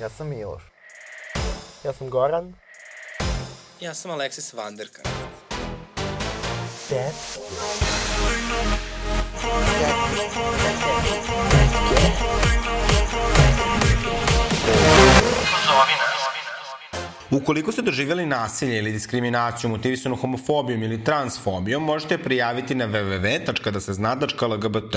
Ja sam Miloš. Ja sam Goran. Ja sam Aleksis Vanderka. Dad. Ukoliko ste doživjeli nasilje ili diskriminaciju motivisanu homofobijom ili transfobijom, možete prijaviti na www.dasezna.lgbt.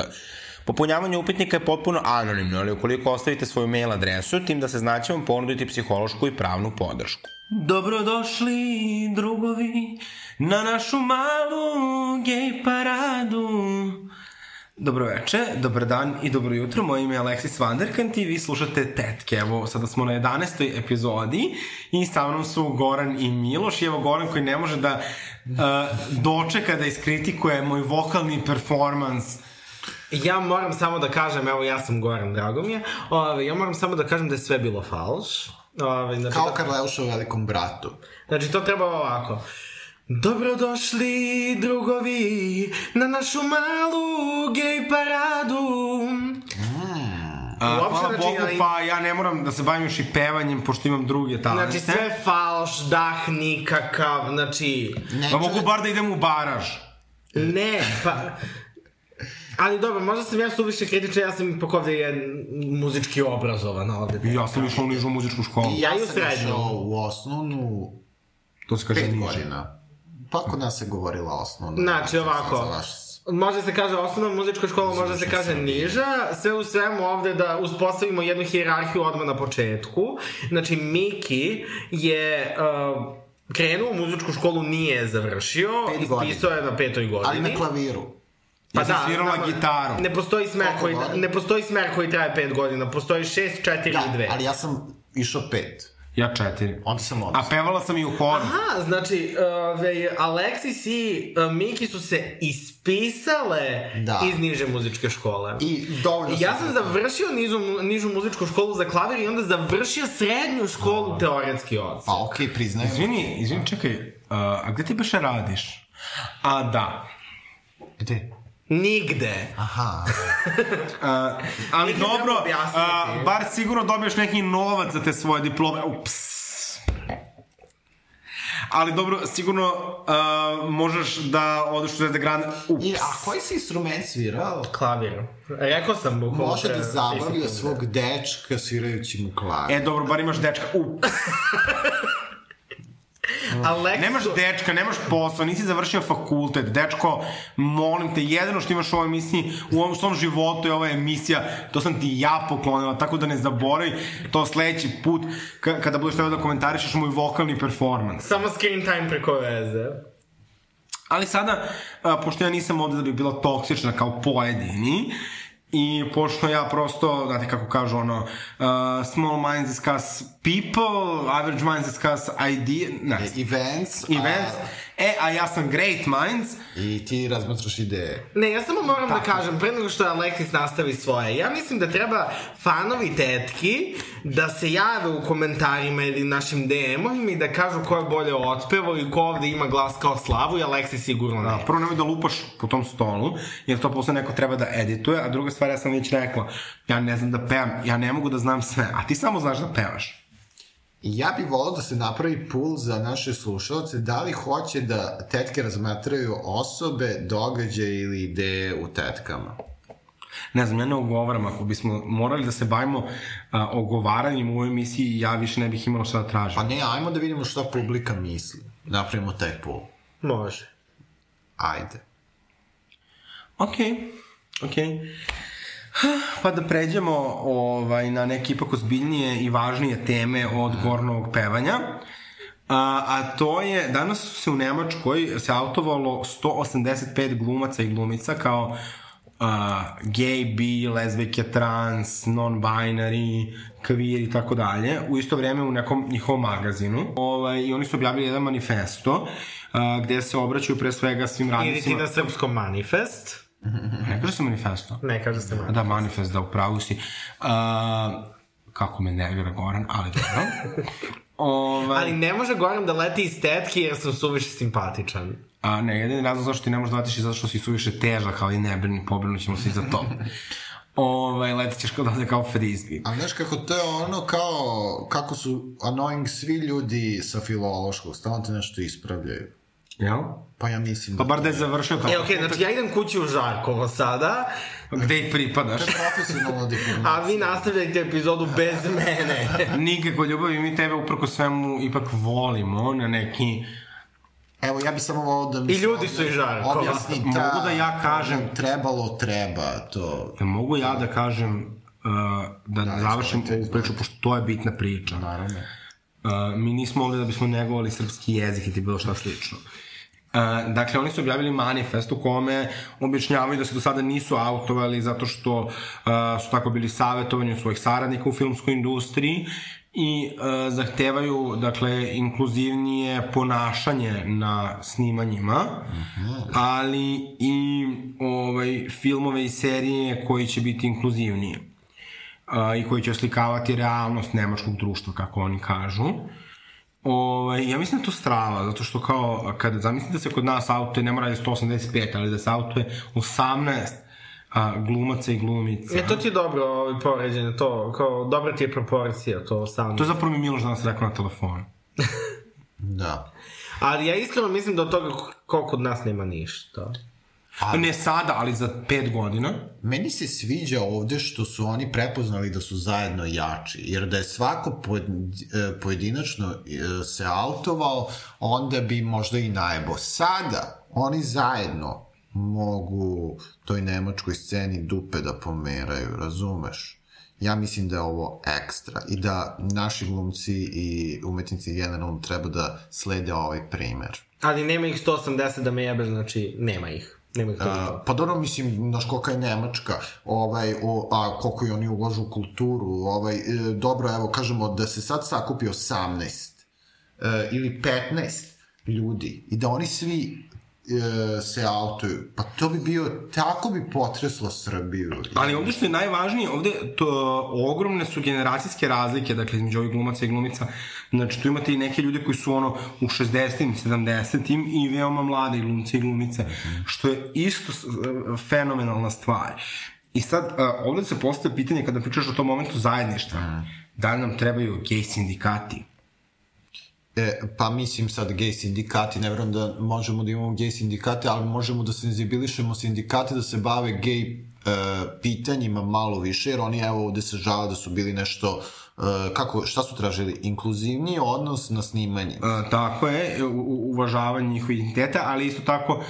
Popunjavanje upitnika je potpuno anonimno, ali ukoliko ostavite svoju mail adresu, tim da se znaće vam ponuditi psihološku i pravnu podršku. Dobrodošli, drugovi, na našu malu gej paradu. Dobro veče, dobar dan i dobro jutro. Moje ime je Alexis Vanderkant i vi slušate Tetke. Evo, sada smo na 11. epizodi i sa mnom su Goran i Miloš. I evo Goran koji ne može da uh, dočeka da iskritikuje moj vokalni performans Ja moram samo da kažem, evo ja sam Goran, drago mi je, ove, ja moram samo da kažem da je sve bilo falš. Ove, znači, Kao Karleuša u velikom bratu. Znači, to treba ovako. Dobrodošli, drugovi, na našu malu gej paradu. A, Uopšte, hvala znači, Bogu, pa ja ne moram da se bavim još i pevanjem, pošto imam druge talente. Znači, sve falš, dah nikakav, znači... Ne, Pa mogu bar da idem u baraž. Ne, pa... Ali dobro, možda sam ja suviše kritičan, ja sam ipak ovde je muzički obrazovan ovde. I ja sam išao u nižu muzičku školu. Ja i u sam srednju. išao u osnovnu To se kaže pet niže. godina. Pa kod nas se govorila osnovna. Znači, Sad ovako. za vaš... Može se kaže osnovna muzička škola, može se kaže niža. Sve u svemu ovde da uspostavimo jednu hijerarhiju odmah na početku. Znači, Miki je... Uh, krenuo u muzičku školu, nije je završio, Pet godina. ispisao je na petoj godini. Ali na klaviru. Ja sam svirala znamo, gitaru. Ne postoji smer koji, ne postoji smer koji traje pet godina, postoji šest, četiri Da, i dve. ali ja sam išao pet. Ja četiri. Onda sam A odnosno. pevala sam i u horu. Aha, znači, ove, Alexis i uh, Miki su se ispisale Da. iz niže muzičke škole. I dovoljno I ja sam završio nižu, nižu muzičku školu za klavir i onda završio srednju školu teoretski odsek. Pa okej, okay, priznajem. Izvini, izvini, čekaj, uh, a gde ti beše radiš? A, da. Gde? Nigde. Aha. Uh, ali treba dobro, uh, bar sigurno dobiješ neki novac za te svoje diplome. Ups. Ali dobro, sigurno uh, možeš da odeš u Zvezda Grande. Ups. I, a koji si instrument svirao? Klavir. Rekao sam bukvalno. Može da zabavio 30 svog dečka svirajući mu klavir. E, dobro, bar imaš dečka. Ups. Alexis... Nemaš dečka, nemaš posao, nisi završio fakultet. Dečko, molim te, jedino što imaš u ovoj emisiji, u ovom svom životu je ova emisija, to sam ti ja poklonila, tako da ne zaboravi to sledeći put ka- kada budeš trebao da komentarišeš moj vokalni performans. Samo screen time preko veze. Ali sada, pošto ja nisam ovde da bi bila toksična kao pojedini, I pošto ja prosto, znate kako kažu ono, uh, small minds discuss people, average minds discuss idea, ne, Events. events, e, a ja sam great minds, I ti razmatraš ideje. Ne, ja samo moram da kažem, pre nego što Alexis nastavi svoje, ja mislim da treba fanovi tetki da se jave u komentarima ili našim DM-ovima i da kažu ko je bolje otpevo i ko ovde ima glas kao slavu i Alexis sigurno ne. Da, prvo nemoj da lupaš po tom stolu, jer to posle neko treba da edituje, a druga stvar, ja sam već rekla, ja ne znam da pevam, ja ne mogu da znam sve, a ti samo znaš da pevaš. I ja bih volao da se napravi pool za naše slušalce, da li hoće da tetke razmatraju osobe, događaje ili ideje u tetkama. Ne znam, ja ne ogovaram, ako bismo morali da se bavimo a, ogovaranjem u ovoj emisiji, ja više ne bih imao šta da tražim. Pa ne, ajmo da vidimo šta publika misli. Napravimo taj pool. Može. Ajde. Okej, okej. Pa da pređemo ovaj, na neke ipak ozbiljnije i važnije teme od gornovog pevanja. A, a to je, danas su se u Nemačkoj se autovalo 185 glumaca i glumica kao uh, gay, bi, lezbijke, trans, non-binary, queer i tako dalje, u isto vreme u nekom njihovom magazinu. Ovaj, I oni su objavili jedan manifesto uh, gde se obraćaju pre svega svim Ili ti radnicima. na srpskom manifest. Ne kaže se manifesto? Ne, kaže se manifest. Da, manifest, da, upravo si. Uh, kako me nervira Goran, ali dobro. Ovaj, Ali ne može Goran da leti iz tetke jer sam suviše simpatičan. A ne, jedini razlog zašto ti ne možeš da letiš je zato što si suviše težak, ali ne brini, pobrinut ćemo se i za to. ovaj, letit ćeš kao da kao frisbee. A znaš kako to je ono kao, kako su annoying svi ljudi sa filološkog, stalno te nešto ispravljaju. Jel? Pa ja mislim Pa da... bar da je završio tako. E, okej, znači ja idem kući u Žarkovo sada, Gde i pripadaš. To je profesionalna deformacija. a vi nastavljajte epizodu bez mene. Nikako ljubavi, mi tebe uprko svemu ipak volimo na neki... Evo, ja bih samo volao da mi I ljudi su iz Žarkova. Objasni Mogu ta... da ja kažem- Trebalo, treba, to... Da mogu ja da kažem uh, da, da završim ovu priču, pošto to je bitna priča. Naravno. Uh, mi nismo ovde da bismo negovali srpski jezik ili bilo šta slično. Uh, dakle, oni su objavili manifest u kome objašnjavaju da se do sada nisu autovali zato što uh, su tako bili savjetovani od svojih saradnika u filmskoj industriji i uh, zahtevaju, dakle, inkluzivnije ponašanje na snimanjima, ali i ovaj, filmove i serije koji će biti inkluzivnije a, i koji će oslikavati realnost nemačkog društva, kako oni kažu. Ovaj, ja mislim da je to strava, zato što kao, kada zamislite se kod nas autuje, ne mora da je 185, ali da se autuje 18 a, glumaca i glumica. E, to ti je dobro ovaj, poređenje, to, kao, dobra ti je proporcija, to sam. To je zapravo mi Miloš danas rekao na telefonu. Da. Ali ja iskreno mislim da od toga ko kod nas nema ništa. Ali... Ne sada, ali za 5 godina. Meni se sviđa ovde što su oni prepoznali da su zajedno jači, jer da je svako e, pojedinačno e, se autovao, onda bi možda i najbo. Sada, oni zajedno mogu toj nemačkoj sceni dupe da pomeraju, razumeš? Ja mislim da je ovo ekstra i da naši glumci i umetnici generalno treba da slede ovaj primer. Ali nema ih 180 da me jebe, znači nema ih. Nema pa dobro, mislim, znaš kolika je Nemačka, ovaj, o, a koliko i oni ulažu u kulturu, ovaj, e, dobro, evo, kažemo da se sad sakupi 18 e, ili 15 ljudi i da oni svi se autuju, pa to bi bio, tako bi potreslo Srbiju. Ali ovde što je najvažnije, ovde to, ogromne su generacijske razlike, dakle, između ovih glumaca i glumica. Znači, tu imate i neke ljude koji su ono u 60-im, 70-im i veoma mlade glumci i glumice, što je isto fenomenalna stvar. I sad, a, ovde se postoje pitanje kada pričaš o tom momentu zajedništva. Da li nam trebaju gej sindikati? E, pa mislim sad gej sindikati, ne verujem da možemo da imamo gej sindikate, ali možemo da senzibilišemo sindikate da se bave gej e, pitanjima malo više, jer oni evo ovde se žale da su bili nešto, e, kako, šta su tražili? Inkluzivniji odnos na snimanje. Uh, tako je, uvažavanje njihovih identiteta, ali isto tako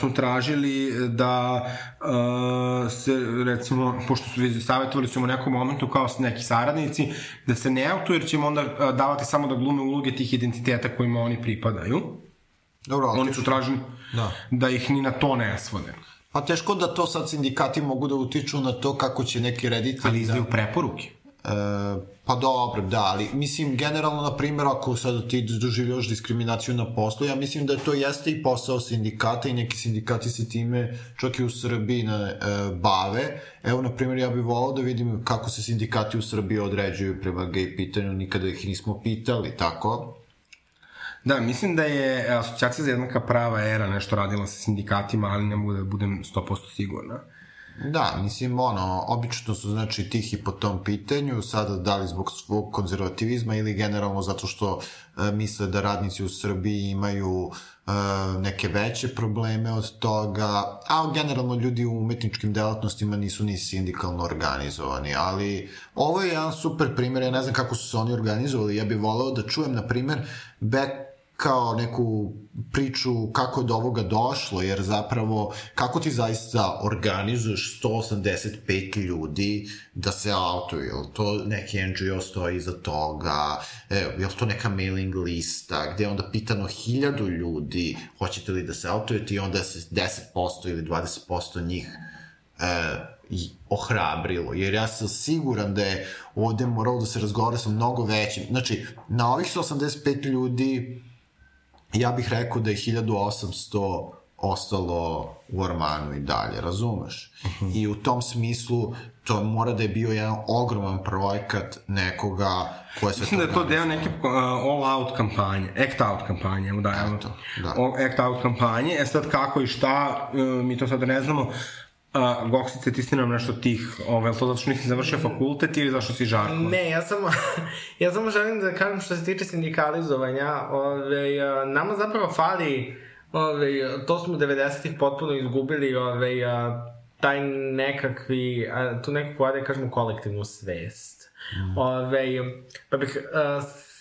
su tražili da uh, se, recimo, pošto su savjetovali su u nekom momentu kao neki saradnici, da se ne autu, jer ćemo onda davati samo da glume uloge tih identiteta kojima oni pripadaju. Dobro, ali Oni su tražili Da. da ih ni na to ne svode. Pa teško da to sad sindikati mogu da utiču na to kako će neki reditelji... Ali da- izdaju preporuke. E, pa dobro, da, ali mislim, generalno, na primjer, ako sad ti doživljaš diskriminaciju na poslu, ja mislim da to jeste i posao sindikata i neki sindikati se time, čak i u Srbiji, na, e, bave. Evo, na primjer, ja bih volao da vidim kako se sindikati u Srbiji određuju prema gej pitanju, nikada ih nismo pitali, tako? Da, mislim da je asocijacija za jednaka prava era nešto radila sa sindikatima, ali ne mogu da budem 100% sigurna. Da, mislim, ono, obično su, znači, tihi po tom pitanju, sada da li zbog svog konzervativizma ili generalno zato što e, misle da radnici u Srbiji imaju e, neke veće probleme od toga, a generalno ljudi u umetničkim delatnostima nisu ni sindikalno organizovani, ali ovo je jedan super primjer, ja ne znam kako su se oni organizovali, ja bih voleo da čujem, na primer, back kao neku priču kako je do ovoga došlo, jer zapravo kako ti zaista organizuješ 185 ljudi da se autuju, je to neki NGO stoji iza toga, e, je to neka mailing lista gde je onda pitano hiljadu ljudi hoćete li da se autujete i onda se 10% ili 20% njih e, i ohrabrilo, jer ja sam siguran da je ovde moralo da se razgovara sa mnogo većim, znači, na ovih 185 ljudi ja bih rekao da je 1800 ostalo u ormanu i dalje, razumeš? Uh -huh. I u tom smislu to mora da je bio jedan ogroman projekat nekoga koja se Mislim da je to deo neke uh, all-out kampanje, act-out kampanje, evo da, evo. Eto, da. Act-out kampanje, e sad kako i šta, uh, mi to sad ne znamo, A, Goksice, ti si nam nešto tih, ovaj, to zato što nisi završio fakultet ili zato što si žarko? Ne, ja samo, ja samo želim da kažem što se tiče sindikalizovanja, ove, a, nama zapravo fali, ove, to smo 90-ih potpuno izgubili, ove, a, taj nekakvi, tu nekakvu, ajde kažemo, kolektivnu svest. Mm. Ove, pa bih a,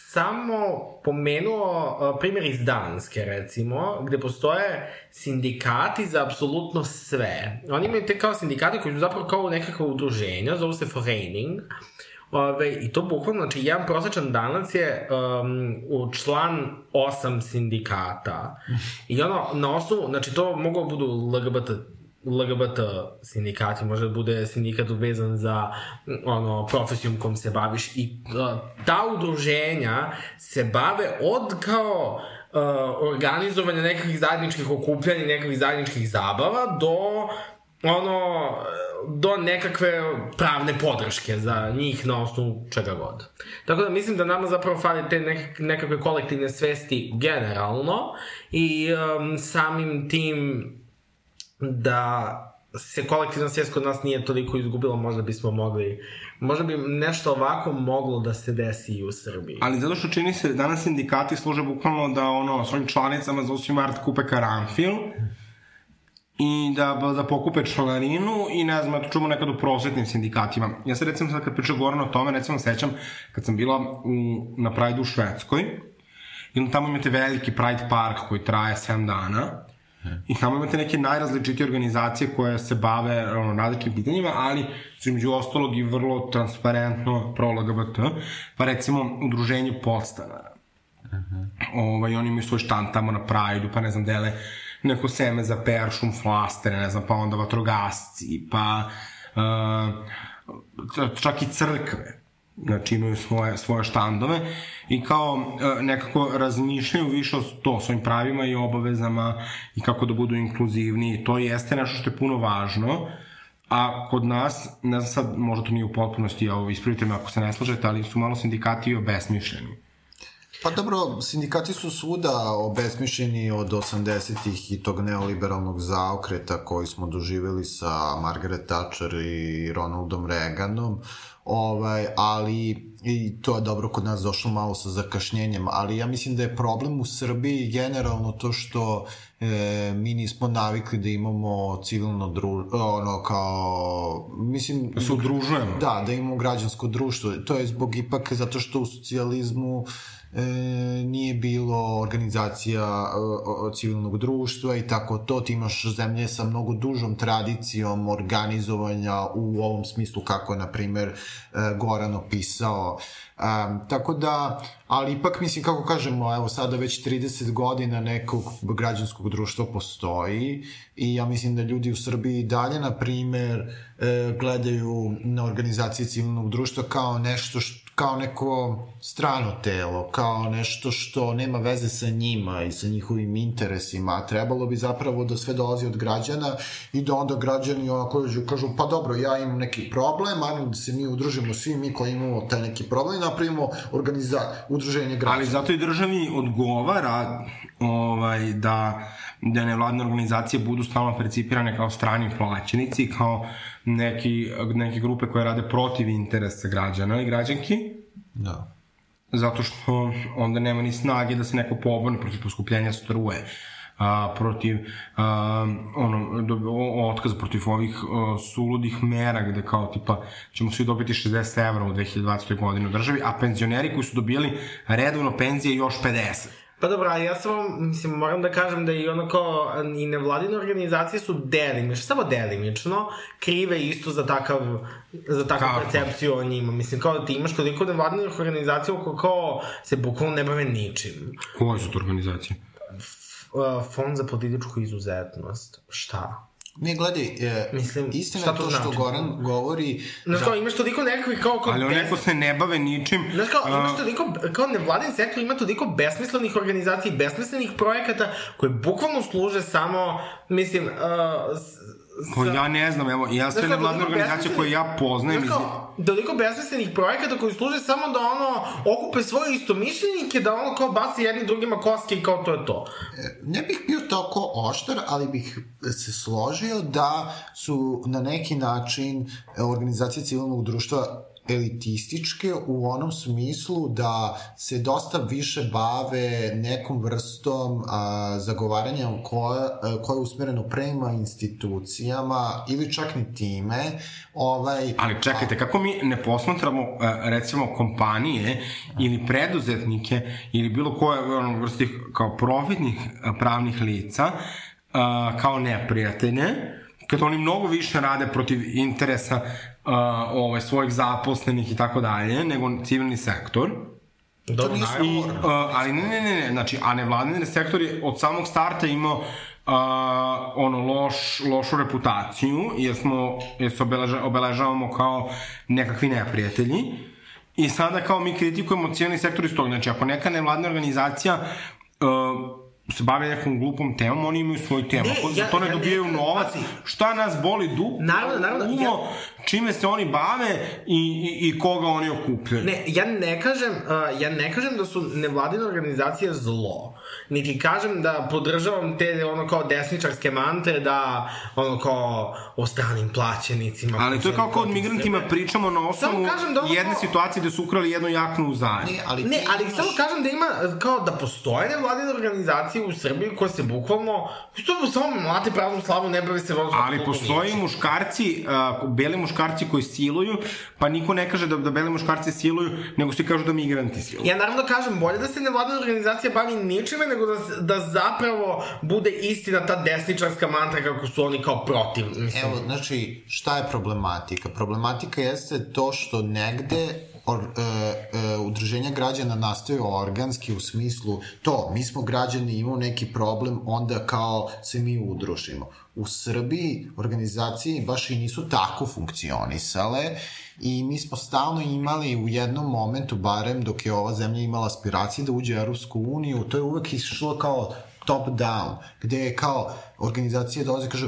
samo pomenuo a, primjer iz Danske, recimo, gde postoje sindikati za apsolutno sve. Oni imaju te kao sindikati koji su zapravo kao nekakva udruženja, zovu se Forening, Ove, I to bukvalno, znači, jedan prosječan danac je um, u član osam sindikata. I ono, na osnovu, znači, to mogu da budu LGBT LGBT sindikati, može da bude sindikat vezan za ono, profesijom kom se baviš i uh, ta udruženja se bave od kao uh, organizovanja nekakvih zajedničkih okupljanja nekakvih zajedničkih zabava do ono, do nekakve pravne podrške za njih na osnovu čega god. Tako da mislim da nama zapravo fali te nek nekakve kolektivne svesti generalno i um, samim tim da se kolektivna svest kod nas nije toliko izgubila, možda bismo mogli, možda bi nešto ovako moglo da se desi i u Srbiji. Ali zato što čini se, danas sindikati služe bukvalno da ono, svojim članicama za 8. mart kupe karanfil i da, da pokupe članarinu i ne znam, to čujemo nekad u prosvetnim sindikatima. Ja se recimo sad kad pričam Goran o tome, recimo sećam kad sam bila u, na Pride u Švedskoj i tamo imate veliki Pride park koji traje 7 dana I tamo imate neke najrazličitije organizacije koje se bave ono, različitim pitanjima, ali su između ostalog i vrlo transparentno pro LGBT, pa recimo udruženje podstanara. Uh -huh. ovaj, oni imaju svoj štant tamo na Prajdu, pa ne znam, dele neko seme za peršum, flastere, ne znam, pa onda vatrogasci, pa uh, čak i crkve znači imaju svoje, svoje štandove i kao e, nekako razmišljaju više o to, svojim pravima i obavezama i kako da budu inkluzivni. To jeste nešto što je puno važno, a kod nas, ne znam sad, možda to nije u potpunosti, ja ispravite me ako se ne slažete, ali su malo sindikati i obesmišljeni. Pa dobro, sindikati su svuda obesmišljeni od 80-ih i tog neoliberalnog zaokreta koji smo doživjeli sa Margaret Thatcher i Ronaldom Reaganom, ovaj, ali i to je dobro kod nas došlo malo sa zakašnjenjem, ali ja mislim da je problem u Srbiji generalno to što e, mi nismo navikli da imamo civilno društvo, ono kao, mislim... Da se udružujemo. Da, da imamo građansko društvo. To je zbog ipak zato što u socijalizmu e, nije bilo organizacija e, civilnog društva i tako to, ti imaš zemlje sa mnogo dužom tradicijom organizovanja u ovom smislu kako je, na primer, e, Goran opisao. Um, tako da, ali ipak mislim, kako kažemo, evo sada već 30 godina nekog građanskog društva postoji i ja mislim da ljudi u Srbiji dalje, na primer, e, gledaju na organizacije civilnog društva kao nešto što kao neko strano telo, kao nešto što nema veze sa njima i sa njihovim interesima, trebalo bi zapravo da sve dolazi od građana i da onda građani onako kažu, pa dobro, ja imam neki problem, ajmo da se mi udružimo svi mi koji imamo taj neki problem i napravimo organiza, udruženje građana. Ali zato i državi odgovara ovaj, da da nevladne organizacije budu stalno percipirane kao strani plaćenici, kao neki, neke grupe koje rade protiv interesa građana i građanki. Da. Zato što onda nema ni snage da se neko pobone protiv poskupljenja struje a, protiv a, ono, do, otkaza protiv ovih a, suludih mera gde kao tipa ćemo svi dobiti 60 evra u 2020. godini u državi, a penzioneri koji su dobili redovno penzije još 50. Pa dobro, ali ja samo, mislim, moram da kažem da i ono kao, i nevladine organizacije su delimično, samo delimično, krive isto za takav, za takav Kako? percepciju o njima. Mislim, kao da ti imaš toliko nevladinih organizacija oko kao se bukvalno ne bave ničim. Koje su to organizacije? Fond za političku izuzetnost. Šta? Ne, gledaj, e, Mislim, istina je to, to što znači? Goran govori... Znaš kao, imaš toliko nekakvih kao... kao Ali on neko se ne bave ničim... Znaš kao, imaš toliko, kao nevladin sektor ima toliko besmislenih organizacija i besmislenih projekata koje bukvalno služe samo, mislim, uh, Ko ja ne znam, evo, ja sve nevladne organizacije koje ja poznajem iz... Znaš kao, toliko besmislenih projekata koji služe samo da ono, okupe svoje istomišljenike, da ono kao baci jedni drugima koske i kao to je to. ne bih bio toliko oštar, ali bih se složio da su na neki način e, organizacije civilnog društva elitističke u onom smislu da se dosta više bave nekom vrstom a, zagovaranja koja, a, koje je usmereno prema institucijama ili čak ni time. Ovaj, Ali čekajte, kako mi ne posmatramo, e, recimo, kompanije ili preduzetnike ili bilo koje ono, vrsti kao profitnih e, pravnih lica e, kao neprijatelje, kad oni mnogo više rade protiv interesa ovaj, svojih zaposlenih i tako dalje, nego civilni sektor. to nije I, uh, ali ne, ne, ne, ne, znači, a nevladini sektor je od samog starta imao uh, ono loš, lošu reputaciju, jer smo, jer se obeleža, obeležavamo kao nekakvi neprijatelji. I sada kao mi kritikujemo civilni sektor iz toga. Znači, ako neka nevladna organizacija uh, se bave nekom glupom temom, oni imaju svoju temu. Ne, Ako za ja- to ne ja ne- dobijaju novac, pazi. šta nas boli du? Naravno, naravno, umo, ja- čime se oni bave i, i, i koga oni okupljaju. Ne, ja ne kažem, uh, ja ne kažem da su nevladine organizacije zlo. Niti kažem da podržavam te ono kao desničarske mantre da ono kao o stranim plaćenicima. Ali to je kao kod migrantima sebe. pričamo na osnovu da ono jedne kao- situacije gde su ukrali jednu jaknu u zadnju. Ne, ali Ne, ali imaš- samo kažem da ima, kao da postoje nevladine organizacije u Srbiji koje se bukvalno, što samo mlate praznu slavu, ne bave se rozom. Ali postoji muškarci, uh, beli muškarci koji siluju, pa niko ne kaže da, da beli muškarci siluju, nego svi kažu da migranti siluju. Ja naravno kažem, bolje da se nevladina organizacija bavi ničime, nego da, da zapravo bude istina ta desničarska mantra kako su oni kao protiv. Mislim. Evo, znači, šta je problematika? Problematika jeste to što negde or, e, e, udruženja građana nastaju organski u smislu to, mi smo građani, imamo neki problem, onda kao se mi udružimo. U Srbiji organizacije baš i nisu tako funkcionisale i mi smo stalno imali u jednom momentu, barem dok je ova zemlja imala aspiracije da uđe u Europsku uniju, to je uvek išlo kao top down, gde je kao organizacije dolaze i kažu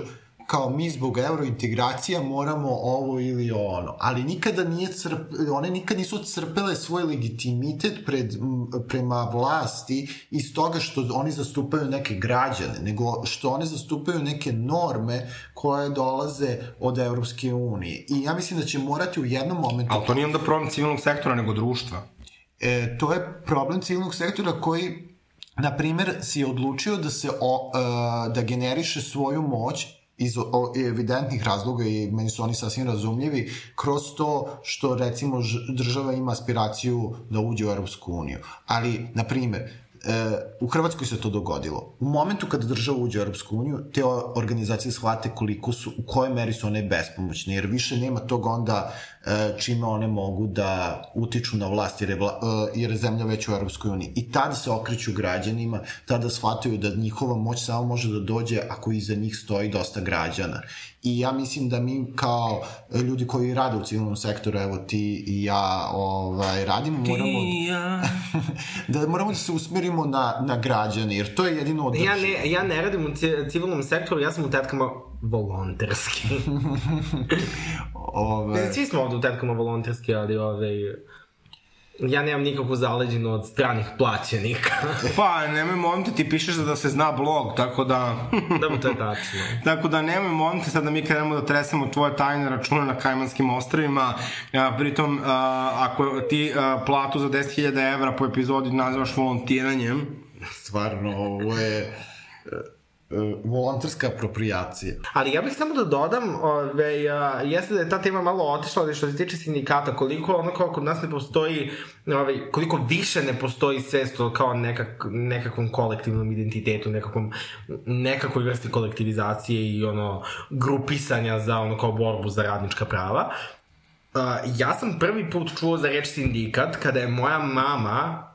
kao mi zbog eurointegracija moramo ovo ili ono, ali nikada nije crp, one nikad nisu crpele svoj legitimitet pred, prema vlasti iz toga što oni zastupaju neke građane, nego što one zastupaju neke norme koje dolaze od Evropske unije. I ja mislim da će morati u jednom momentu... Ali to nije onda problem civilnog sektora, nego društva. E, to je problem civilnog sektora koji, na primer, si je odlučio da se o, e, da generiše svoju moć iz evidentnih razloga i meni su oni sasvim razumljivi kroz to što recimo država ima aspiraciju da uđe u Europsku uniju. Ali, na primer, E, u Hrvatskoj se to dogodilo. U momentu kada država uđe u Europsku uniju, te organizacije shvate koliko su, u kojoj meri su one bespomoćne, jer više nema tog onda e, čime one mogu da utiču na vlast, jer je, vla, e, jer je zemlja već u Europskoj uniji. I tada se okreću građanima, tada shvataju da njihova moć samo može da dođe ako iza njih stoji dosta građana. I ja mislim da mi kao ljudi koji rade u civilnom sektoru, evo ti i ja ovaj, radimo, moramo ja. da moramo da se usmerimo na, na građane, jer to je jedino održivo. Ja ne, ja ne radim u ci- civilnom sektoru, ja sam u tetkama volonterski. Ove, Svi smo ovde u tetkama volonterski, ali ovaj... Ja nemam nikakvu zaleđinu od stranih plaćenika. Pa, nemoj molim te, ti pišeš da se zna blog, tako da... Dobro, to je tačno. Tako da nemoj molim te sad da mi krenemo da tresemo tvoje tajne račune na Kajmanskim ostravima, a, pritom a, ako ti a, platu za 10.000 evra po epizodi nazivaš volontiranjem, stvarno, ovo je volonterska apropriacija. Ali ja bih samo da dodam, ove, a, jeste da je ta tema malo otišla, ali što se tiče sindikata, koliko ono kao kod nas ne postoji, ove, koliko više ne postoji svest o kao nekak, nekakvom kolektivnom identitetu, nekakvom, nekakvoj vrsti kolektivizacije i ono grupisanja za ono kao borbu za radnička prava. Uh, ja sam prvi put čuo za reč sindikat kada je moja mama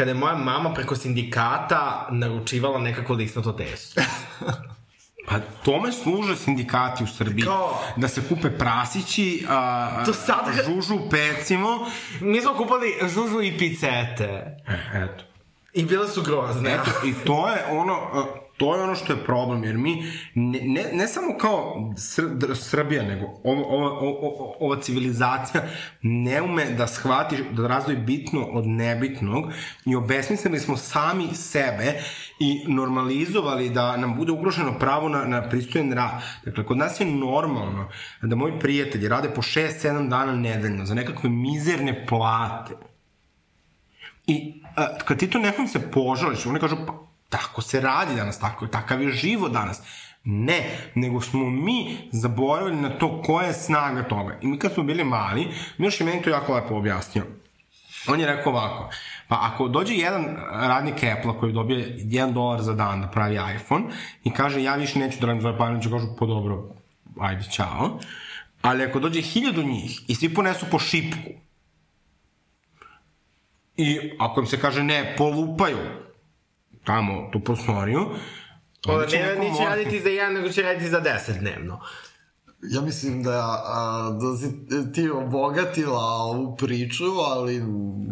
kada je moja mama preko sindikata naručivala nekako lisnato testo. Pa tome služe sindikati u Srbiji. Kao- Da se kupe prasići, a, To sad- žužu pecimo. Mi smo kupali žužu i picete. E, eto. I bile su grozne. Eto, i to je ono, a, to je ono što je problem, jer mi ne, ne, ne samo kao Sr Srbija, nego ova, ova, ova, ova civilizacija ne ume da shvati, da razvoji bitno od nebitnog i obesmislili smo sami sebe i normalizovali da nam bude ugroženo pravo na, na pristojen rad. Dakle, kod nas je normalno da moji prijatelji rade po 6-7 dana nedeljno za nekakve mizerne plate. I a, kad ti to nekom se požališ, oni kažu, pa tako se radi danas, tako, takav je život danas. Ne, nego smo mi zaboravili na to koja je snaga toga. I mi kad smo bili mali, Miloš je meni to jako lepo objasnio. On je rekao ovako, pa ako dođe jedan radnik Apple-a koji dobije 1 dolar za dan da pravi iPhone i kaže ja više neću da radim za ovaj kažu po dobro, ajde, čao. Ali ako dođe hiljadu njih i svi ponesu po šipku, i ako im se kaže ne, polupaju tamo tu prostoriju, će ne, neće morati- raditi za jedan, nego će raditi za deset dnevno. Ja mislim da, a, da si ti obogatila ovu priču, ali...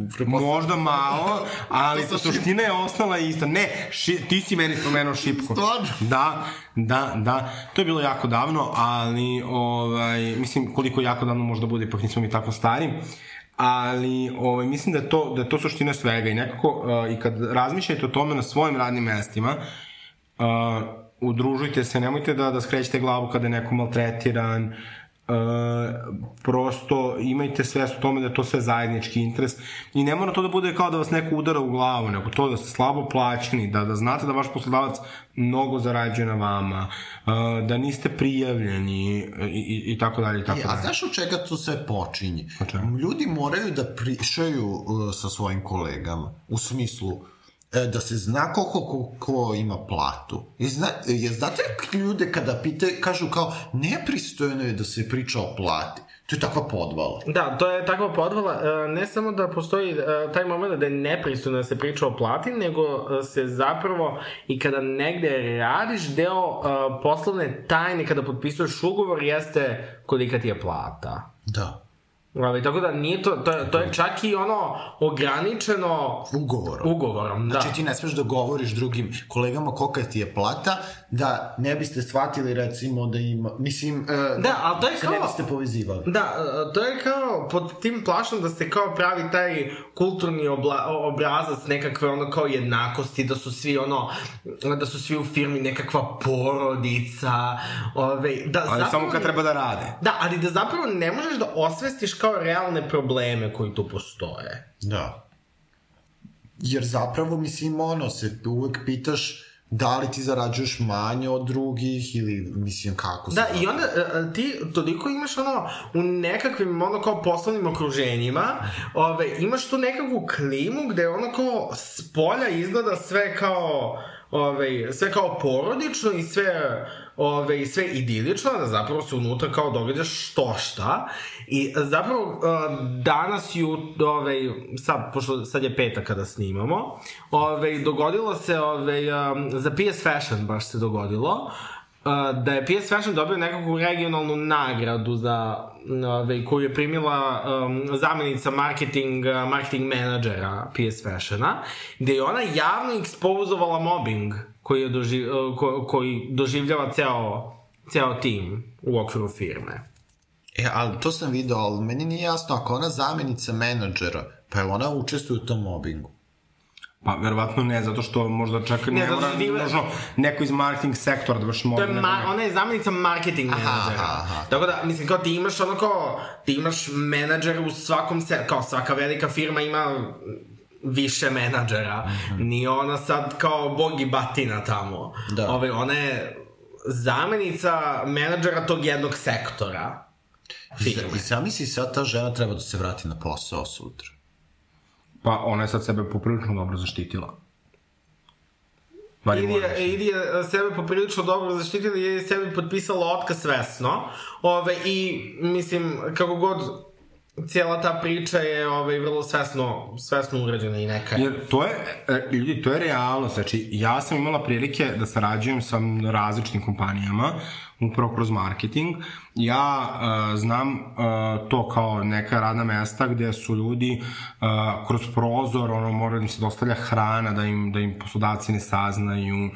pretpostavljam- Možda malo, ali To suština je ostala ista. Ne, ši, ti si meni spomenuo šipku. Stvarno? Da, da, da. To je bilo jako davno, ali, ovaj, mislim, koliko jako davno možda bude, ipak nismo mi tako stari. Ali ovaj, mislim da je, to, da je to suština svega i nekako, uh, i kad razmišljate o tome na svojim radnim mestima, uh, udružujte se, nemojte da, da skrećete glavu kada je neko maltretiran, Uh, prosto imajte svest o tome da je to sve zajednički interes i ne mora to da bude kao da vas neko udara u glavu, nego to da ste slabo plaćeni, da, da znate da vaš poslodavac mnogo zarađuje na vama, uh, da niste prijavljeni i, i, i tako dalje i tako E, a dalje. znaš od čega to sve počinje? Ljudi moraju da pričaju uh, sa svojim kolegama, u smislu e, da se zna koliko ko, ko ima platu. I zna, je, znate ljude kada pite, kažu kao nepristojno je da se priča o plati. To je takva podvala. Da, to je takva podvala. e, Ne samo da postoji e, taj moment da je nepristojno da se priča o plati, nego e, se zapravo i kada negde radiš, deo e, poslovne tajne kada potpisuješ ugovor jeste kolika ti je plata. Da. Ali, tako da nije to, to, to je čak i ono ograničeno Ugovorom. ugovorom, da. Znači ti ne smeš da govoriš drugim kolegama kolika ti je plata, da ne biste shvatili recimo da ima, mislim, e, Da, ali to je kao- ne biste povezivali. Da, e, to je kao pod tim plašom da se kao pravi taj kulturni obla, obrazac nekakve ono kao jednakosti, da su svi ono, da su svi u firmi nekakva porodica, ove, da Ali zapravo- samo kad treba da rade. Da, ali da zapravo ne možeš da osvestiš kao realne probleme koji tu postoje. Da. Jer zapravo, mislim, ono, se uvek pitaš da li ti zarađuješ manje od drugih ili, mislim, kako se... Da, i onda e, e, ti toliko imaš ono, u nekakvim ono kao poslovnim okruženjima, ove, imaš tu nekakvu klimu gde ono kao s polja izgleda sve kao ove, sve kao porodično i sve ove, i sve idilično, da zapravo se unutra kao događa što šta. I zapravo danas ju, ove, sad, pošto sad je petak kada snimamo, ove, dogodilo se ove, za PS Fashion baš se dogodilo, da je PS Fashion dobio nekakvu regionalnu nagradu za ove, koju je primila um, zamenica marketing, marketing menadžera PS Fashiona, gde je ona javno ekspozovala mobbing koji, je doživ, uh, ko, koji doživljava ceo, ceo tim u okviru firme. E, ali to sam video, ali meni nije jasno, ako ona zamenica menadžera, pa je ona učestvuje u tom mobingu. Pa, verovatno ne, zato što možda čak ne, Ne, zato mora ti- nužno neko iz marketing sektora da vrši To je nego ma, ona je zamenica marketing Aha, menadžera. aha, aha. Tako da, mislim, kao ti imaš ono kao, ti imaš menadžere u svakom se, kao svaka velika firma ima više menadžera. Mhm. Nije ona sad kao bog i batina tamo. Da. Ove, ona je zamenica menadžera tog jednog sektora firme. I zamisli sad ta žena treba da se vrati na posao sutra. Pa ona je sad sebe poprilično dobro zaštitila. Ili je, ili je sebe poprilično dobro zaštitila ili je sebi potpisala otkaz svesno. Ove, I, mislim, kako god cijela ta priča je ovaj, vrlo svesno, svesno urađena i neka. je. Jer to je, e, ljudi, to je realnost. Znači, ja sam imala prilike da sarađujem sa različitim kompanijama, upravo kroz marketing. Ja uh, znam uh, to kao neka radna mesta gde su ljudi uh, kroz prozor, ono, mora da im se dostavlja hrana, da im, da im poslodavci ne saznaju,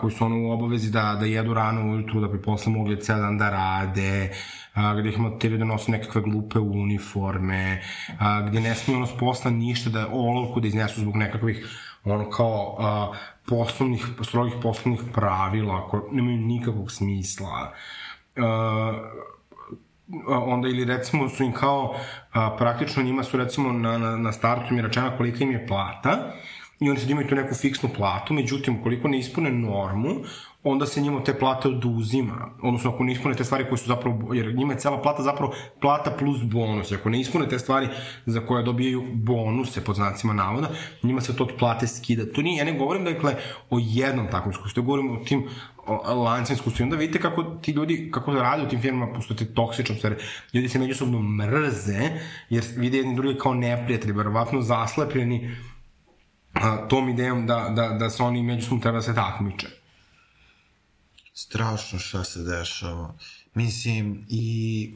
koji su ono u obavezi da, da jedu rano ujutru da bi posle mogli ceo dan da rade, a, gde ih matiraju da nose nekakve glupe uniforme, a, gde ne smiju ono posla ništa da olovku da iznesu zbog nekakvih ono kao a, poslovnih, strogih poslovnih pravila koje nemaju nikakvog smisla. A, onda ili recimo su im kao a, praktično njima su recimo na, na, na startu im je rečena kolika im je plata i oni sad imaju tu neku fiksnu platu, međutim koliko ne ispune normu, onda se njima te plate oduzima. Odnosno, ako ne ispune te stvari koje su zapravo, jer njima je cela plata zapravo plata plus bonus. Ako ne ispune te stvari za koje dobijaju bonuse, pod znacima navoda, njima se to od plate skida. To nije, ja ne govorim dakle o jednom takvom iskustvu, ja govorim o tim lancima iskustvu. I onda vidite kako ti ljudi, kako rade u tim firmama, pošto te toksično stvari. Ljudi se međusobno mrze, jer vide jedni drugi kao neprijatelji, verovatno zaslepljeni tom idejom da, da, da se oni međusobno treba da se takmiče. Strašno šta se dešava. Mislim, i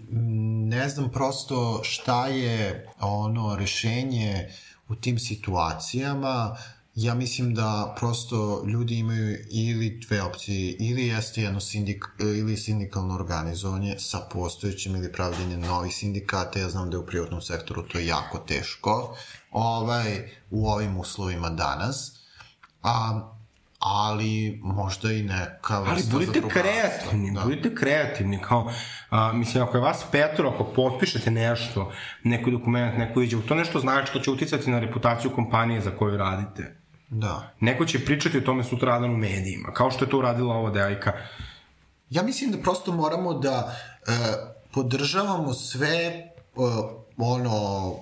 ne znam prosto šta je ono rešenje u tim situacijama. Ja mislim da prosto ljudi imaju ili dve opcije, ili jeste jedno sindik, ili sindikalno organizovanje sa postojećim ili pravljenje novih sindikata. Ja znam da je u privatnom sektoru to jako teško ovaj, u ovim uslovima danas. A, ali možda i neka vrsta Ali budite kreativni, da. budite kreativni, kao, a, mislim, ako je vas petoro, ako potpišete nešto, neki dokument, neko iđe, to nešto znači što će uticati na reputaciju kompanije za koju radite. Da. Neko će pričati o tome sutra dan u medijima, kao što je to uradila ova devojka. Ja mislim da prosto moramo da e, podržavamo sve e, ono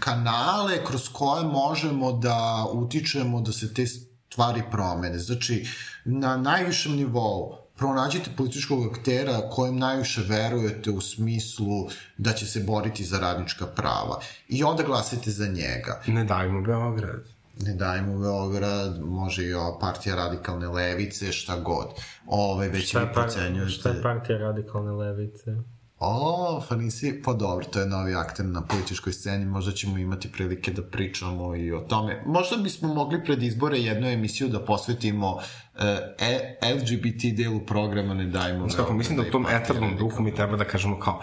kanale kroz koje možemo da utičemo da se te stvari promene. Znači, na najvišem nivou pronađite političkog aktera kojem najviše verujete u smislu da će se boriti za radnička prava i onda glasite za njega. Ne dajmo Beograd. Ne dajmo Beograd, može i ova partija radikalne levice, šta god. Ove, već šta vi procenjujete... Šta je partija radikalne levice? O, pa nisi, pa dobro, to je novi akter na političkoj sceni, možda ćemo imati prilike da pričamo i o tome. Možda bismo mogli pred izbore jednu emisiju da posvetimo e, LGBT delu programa Ne dajmo. Znači kako, mislim da u tom eternom duhu mi treba da kažemo kao,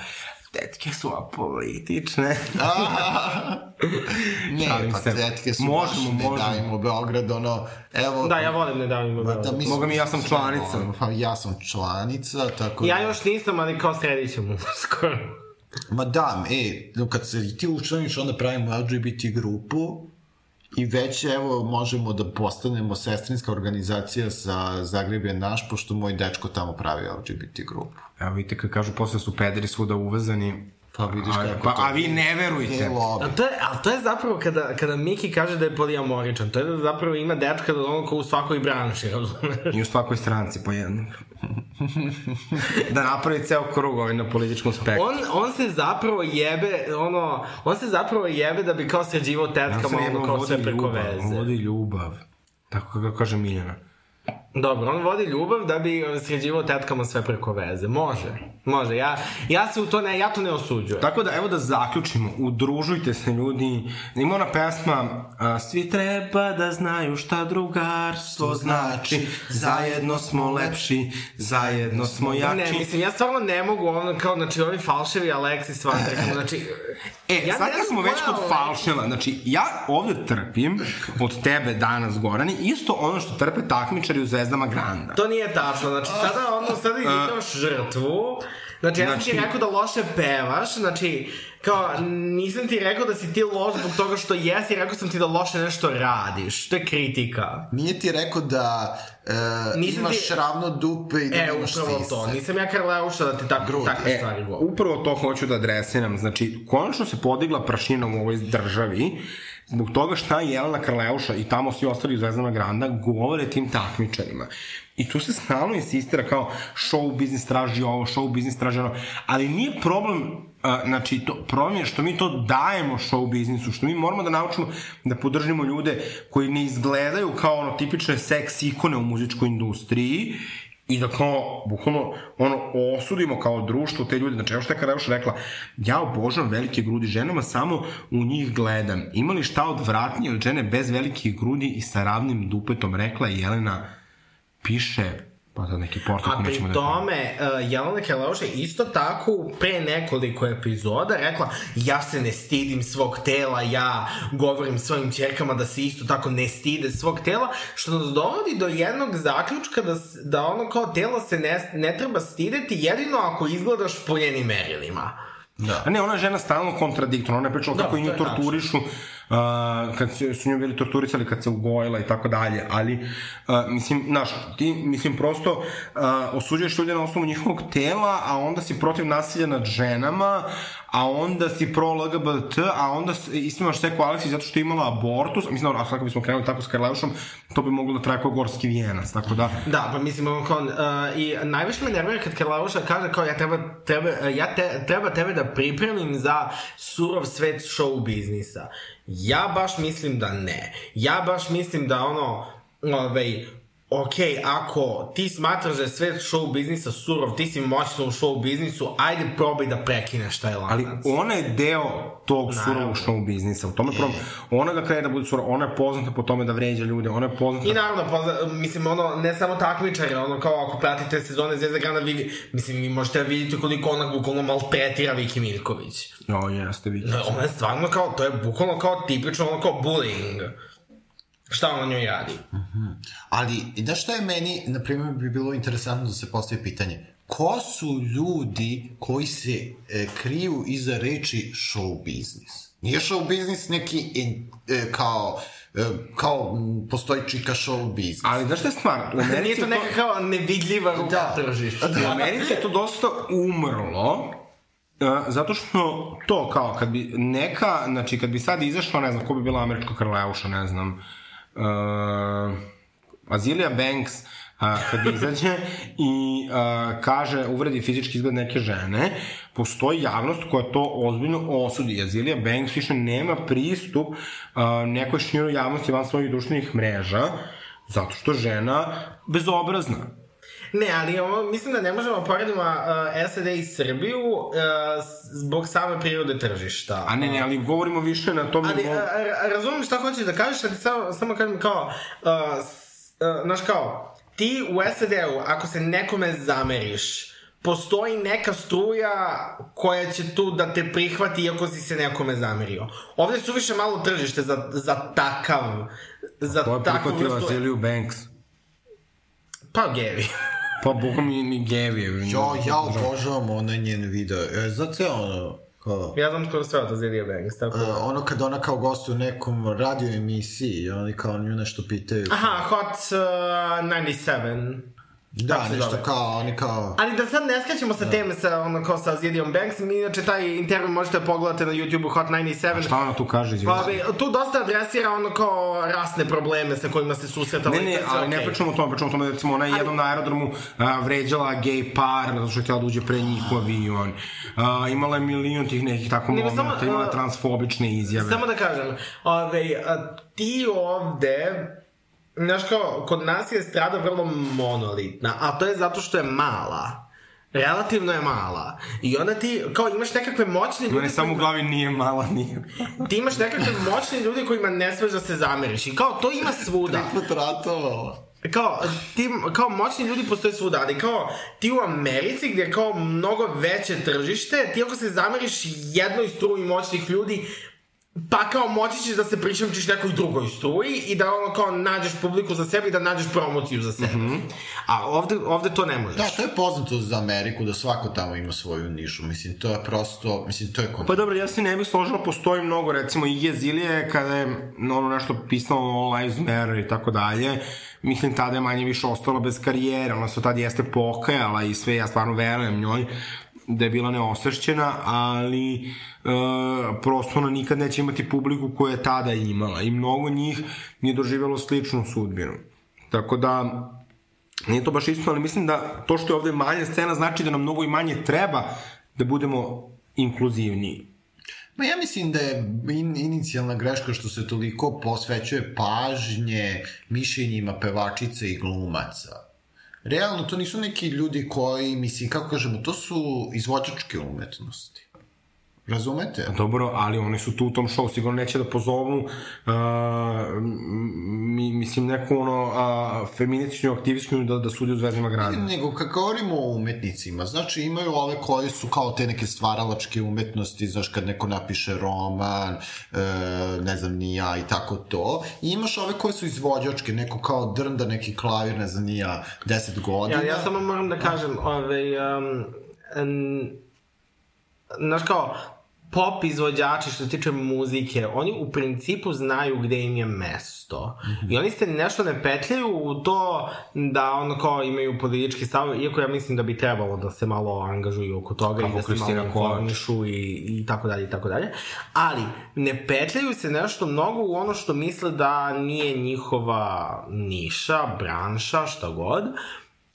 tetke su apolitične. ne, Šalim pa se. tetke su možemo, baš, možemo. ne dajmo Beograd, ono, evo... Da, ja volim ne dajmo Beograd. Da, Mogu mi, ja sam članica. Pa ja sam članica, tako Ja da... još nisam, ali kao sredit ćemo skoro. Ma da, e, kad se ti učlaniš, onda pravimo LGBT grupu, I već evo možemo da postanemo sestrinska organizacija za Zagreb je naš, pošto moj dečko tamo pravi LGBT grupu. Evo vidite kad kažu posle su pederi svuda uvezani, Pa vidiš a, kako pa, to... A vi ne verujte. A to je, a to je zapravo kada, kada Miki kaže da je polijamoričan, to je da zapravo ima dečka da ono ko u svakoj branši, razumeš? I u svakoj stranci po jednom. da napravi ceo krug ovaj na političkom spektru. On, on se zapravo jebe, ono, on se zapravo jebe da bi kao sređivao tetkama, ja ono kao sve preko ljubav, veze. On vodi ljubav. Tako kako kaže Miljana. Dobro, on vodi ljubav da bi sređivao tetkama sve preko veze. Može, može. Ja, ja se u to ne, ja to ne osuđujem. Tako da, evo da zaključimo. Udružujte se, ljudi. Ima ona pesma a, Svi treba da znaju šta drugarstvo znači. Zajedno smo lepši, zajedno smo jači. Ne, mislim, ja stvarno ne mogu ono kao, znači, ovi falševi Alexis Van znači... E, ja sad kad smo već kod falševa, znači, ja ovde trpim od tebe danas, Gorani, isto ono što trpe takmičari u Zvezdama Granda. To nije tačno, znači, sada, ono, sada izvikavaš žrtvu, Znači, ja sam znači... ti rekao da loše pevaš, znači, kao, nisam ti rekao da si ti loš zbog toga što jesi, rekao sam ti da loše nešto radiš. To je kritika. Nije ti rekao da e, imaš ti... ravno dupe i da e, imaš upravo sise. to. Nisam ja Karleuša da ti tako, takve e, stvari govorim. Upravo to hoću da adresiram. Znači, konačno se podigla prašina u ovoj državi zbog toga šta je Jelena Karleuša i tamo svi ostali u Zvezdana Granda govore tim takmičarima. I tu se stalno insistira kao show biznis traži ovo, show biznis traži ono, ali nije problem, a, znači, to, problem je što mi to dajemo show biznisu, što mi moramo da naučimo da podržimo ljude koji ne izgledaju kao ono tipične seks ikone u muzičkoj industriji i da kao, bukvalno, ono, osudimo kao društvo te ljude. Znači, evo što je Karajuš rekla, ja obožavam velike grudi ženama, samo u njih gledam. Ima li šta odvratnije od žene bez velikih grudi i sa ravnim dupetom, rekla je Jelena piše pa sad neki portal A pri da... tome, uh, Jelena Keleuša isto tako pre nekoliko epizoda rekla ja se ne stidim svog tela, ja govorim svojim čerkama da se isto tako ne stide svog tela, što nas dovodi do jednog zaključka da, da ono kao telo se ne, ne treba stideti jedino ako izgledaš po njenim merilima. Da. A ne, ona je žena stalno kontradiktorna, ona je pričala Da, kako nju torturišu, kad se, su nju bili torturisali, kad se ugojila i tako dalje, ali, uh, mislim, znaš, ti, mislim, prosto uh, osuđuješ ljude na osnovu njihovog tela, a onda si protiv nasilja nad ženama, a onda si pro LGBT, a onda s- isto imaš seku Aleksi zato što je imala abortus, mislim, a kako bismo krenuli tako s Karleušom, to bi moglo da traje kao gorski vijenac, tako da, Da, pa mislim, kao, uh, i najviše me nervira kad Karlauša kaže kao ja treba, uh, ja te, treba tebe da pripremim za surov svet show biznisa. Ja baš mislim da ne. Ja baš mislim da ono, ovaj, ok, ako ti smatraš da je svet show biznisa surov, ti si moćna u show biznisu, ajde probaj da prekineš taj lanac. Ali ona je deo tog surovog show biznisa. U tome problem. Ona ga krene da bude surova. Ona je poznata po tome da vređa ljude. Ona je poznata... I naravno, pozna, mislim, ono, ne samo takmičari, ono, kao ako pratite sezone Zvezda Grana, vi, mislim, vi možete da vidite koliko ona bukvalno maltretira Viki Miljković. Jo, jeste, vidi. Da, Ona je stvarno kao, to je bukvalno kao tipično, ono kao bullying. Šta ona njoj radi? Ali, i da šta je meni, na primjer, bi bilo interesantno da se postavi pitanje. Ko su ljudi koji se e, kriju iza reči show biznis? Nije show biznis neki in, e, kao, e, kao postoji čika show biznis. Ali znaš šta je stvar? U Americi Nije to je neka kao nevidljiva ruka Da. tržišta. U Americi je to dosta umrlo, Uh, zato što to kao kad bi neka, znači kad bi sad izašla, ne znam, ko bi bila američka krleuša, ne znam, uh, Azilia Banks, uh, kad izađe i uh, kaže, uvredi fizički izgled neke žene, postoji javnost koja to ozbiljno osudi. Azilia Banks više nema pristup uh, nekoj široj javnosti van svojih društvenih mreža, zato što žena bezobrazna. Ne, ali ovo, mislim da ne možemo poredimo uh, SAD i Srbiju uh, zbog same prirode tržišta. A ne, ne, ali govorimo više na tom Ali, nivou. a, a, razumem šta hoćeš da kažeš, ali samo, samo kažem kao, uh, uh, znaš kao, ti u SAD-u, ako se nekome zameriš, postoji neka struja koja će tu da te prihvati iako si se nekome zamerio. Ovde je suviše malo tržište za, za takav, za To je prihvatila vrstu... Aziliju Banks. Pa gevi. Pa bogom i ni Gevi. Jo, ja obožavam onaj njen video. E, znate ono, kao... ja znam skoro sve od Azalea Banks, tako Uh, da... ono kad ona kao gostuje u nekom radio emisiji i oni kao nju nešto pitaju. Aha, Hot uh, 97. Da, nešto zove? kao, oni kao... Ali da sad ne skaćemo sa teme sa, ono, kao sa Zidijom Banks, mi inače taj intervju možete pogledati na YouTube-u Hot 97. Šta ona tu kaže, izvini? Pa, tu dosta adresira ono kao rasne probleme sa kojima se susretala. Ne, ne, ali ne okej. pričamo o tome, pričamo o tome da recimo ona je jednom na aerodromu a, vređala gej par, zato što je htjela da uđe pre njih u avion. A, imala je milion tih nekih tako Nego momenta, imala je a, transfobične izjave. Samo da kažem, ove, a, ti ovde, znaš kao, kod nas je strada vrlo monolitna, a to je zato što je mala. Relativno je mala. I onda ti, kao, imaš nekakve moćne ljude... Mene samo u glavi nije mala, nije. Ti imaš nekakve moćne ljude kojima ne smeš da se zameriš. I kao, to ima svuda. Put ratovala. kao, ti, kao moćni ljudi postoje svuda, ali kao ti u Americi gdje je kao mnogo veće tržište, ti ako se zameriš jednoj struji moćnih ljudi, pa kao moći ćeš da se prišamčiš nekoj drugoj struji i da ono kao nađeš publiku za sebe i da nađeš promociju za sebe. Mhm. A ovde, ovde to ne možeš. Da, to je poznato za Ameriku, da svako tamo ima svoju nišu. Mislim, to je prosto, mislim, to je kon... Pa dobro, ja se ne bih složila, postoji mnogo, recimo Ige Zilije, kada je ono nešto pisalo o Lives Matter i tako dalje, mislim tada je manje više ostala bez karijere, ona se tad jeste pokajala i sve, ja stvarno verujem njoj, da je bila neosvešćena, ali e, prosto ona nikad neće imati publiku koju je tada imala i mnogo njih nije doživjelo sličnu sudbinu. Tako da, nije to baš isto, ali mislim da to što je ovde manja scena znači da nam mnogo i manje treba da budemo inkluzivniji. Ma ja mislim da je in, inicijalna greška što se toliko posvećuje pažnje mišljenjima pevačica i glumaca. Realno, to nisu neki ljudi koji, mislim, kako kažemo, to su izvođačke umetnosti. Razumete? Dobro, ali oni su tu u tom show, sigurno neće da pozovu, uh, mi, mislim, neku ono, uh, feminističnu aktivistku da, da sudi u Zvezdima grada. Nego, kad govorimo o umetnicima, znači imaju ove koji su kao te neke stvaralačke umetnosti, znaš, kad neko napiše roman, e, ne znam, ni ja i tako to. I imaš ove koje su izvođačke, neko kao drnda neki klavir, ne znam, ni ja, 10 godina. Ja, ja samo moram da kažem, ovaj, um, um, znaš kao, pop izvođači što se tiče muzike, oni u principu znaju gde im je mesto. Mm -hmm. I oni se nešto ne petljaju u to da ono kao imaju politički stav, iako ja mislim da bi trebalo da se malo angažuju oko toga Kako i da se Kristina malo Kovač. informišu i, i tako dalje i tako dalje. Ali ne petljaju se nešto mnogo u ono što misle da nije njihova niša, branša, šta god.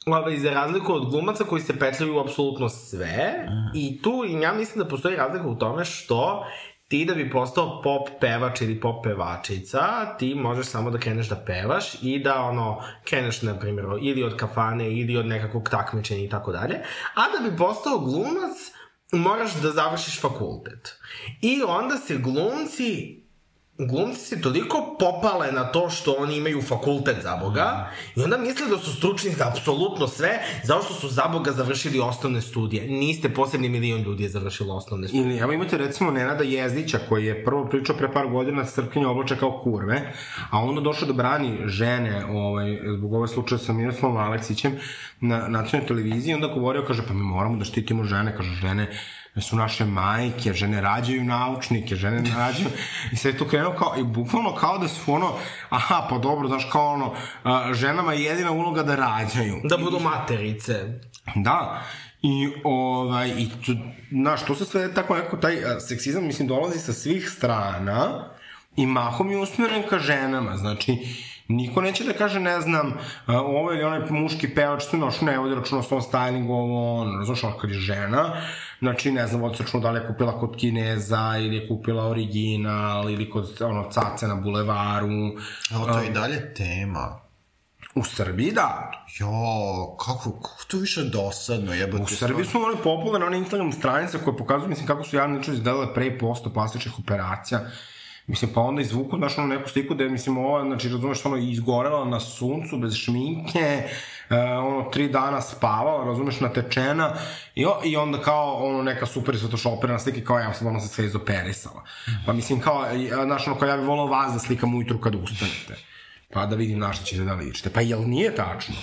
Ovaj, za razliku od glumaca koji se petljaju u apsolutno sve i tu ja mislim da postoji razlika u tome što ti da bi postao pop pevač ili pop pevačica, ti možeš samo da kreneš da pevaš i da ono, kreneš na primjer ili od kafane ili od nekakvog takmičenja i tako dalje, a da bi postao glumac moraš da završiš fakultet. I onda se glumci glumci se toliko popale na to što oni imaju fakultet za Boga i onda misle da su stručni za apsolutno sve zato što su za Boga završili osnovne studije. Niste posebni milion ljudi je završilo osnovne studije. Ili, evo imate recimo Nenada Jezdića koji je prvo pričao pre par godina Srpkinje oblače kao kurve, a onda došao da brani žene ovaj, zbog ove slučaja sa Miroslavom Aleksićem na nacionalnoj televiziji i onda govorio, kaže, pa mi moramo da štitimo žene, kaže, žene su naše majke, žene rađaju naučnike, žene ne rađaju, i sve to krenuo kao, i bukvalno kao da su ono, aha, pa dobro, znaš, kao ono, ženama je jedina uloga da rađaju. Da budu materice. Da, i ovaj, i to, znaš, to se sve tako neko, taj seksizam, mislim, dolazi sa svih strana i mahom je usmjeren ka ženama, znači, Niko neće da kaže, ne znam, ovo ili onaj muški pevač su noš ne vodi računa o svom stylingu, ovo, ono, razumiješ, ono kad je žena, znači, ne znam, računa da li je kupila kod Kineza, ili je kupila original, ili kod, ono, cace na bulevaru. Evo, to je i dalje tema. U Srbiji, da. Jo, kako, kako to više dosadno, jebate. U Srbiji su one popularne, one Instagram stranice koje pokazuju, mislim, kako su javne ličnosti izgledale pre i posto plastičnih operacija. Mislim, pa onda izvuku, znaš, ono neku sliku da mislim, ova, znači, razumeš, ono, izgorela na suncu, bez šminke, e, ono, tri dana spavala, razumeš, natečena, i, i onda kao, ono, neka super svetoshoperna slika, kao, ja sad ono se sve izoperisala. Pa, mislim, kao, znaš, ono, kao, ja bih volao vas da slikam ujutru kad ustanete. Pa da vidim na šta ćete da ličite. Pa jel nije tačno?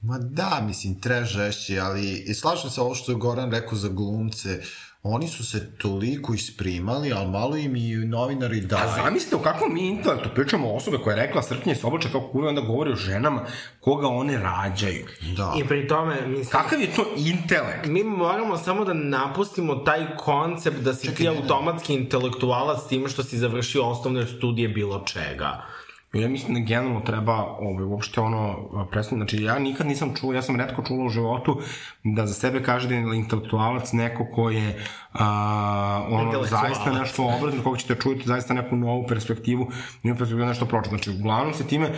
Ma da, mislim, treba žešći, ali i slažem se ovo što je Goran rekao za glumce, oni su se toliko isprimali, ali malo im i novinari A daju. zamislite u kakvom mi intelektu pričamo o osobe koja je rekla srpnje se oblače kao kurve, onda govori o ženama koga one rađaju. Da. I pri tome, mislim, Kakav je to intelekt? mi moramo samo da napustimo taj koncept da si ti automatski intelektualac s time što si završio osnovne studije bilo čega. Ja mislim da generalno treba ovaj, uopšte ono predstaviti, znači ja nikad nisam čuo, ja sam redko čuo u životu da za sebe kaže da je intelektualac neko ko je a, ono, zaista nešto obrazno, koga ćete čujete zaista neku novu perspektivu, novu perspektivu nešto pročiti. Znači, uglavnom se time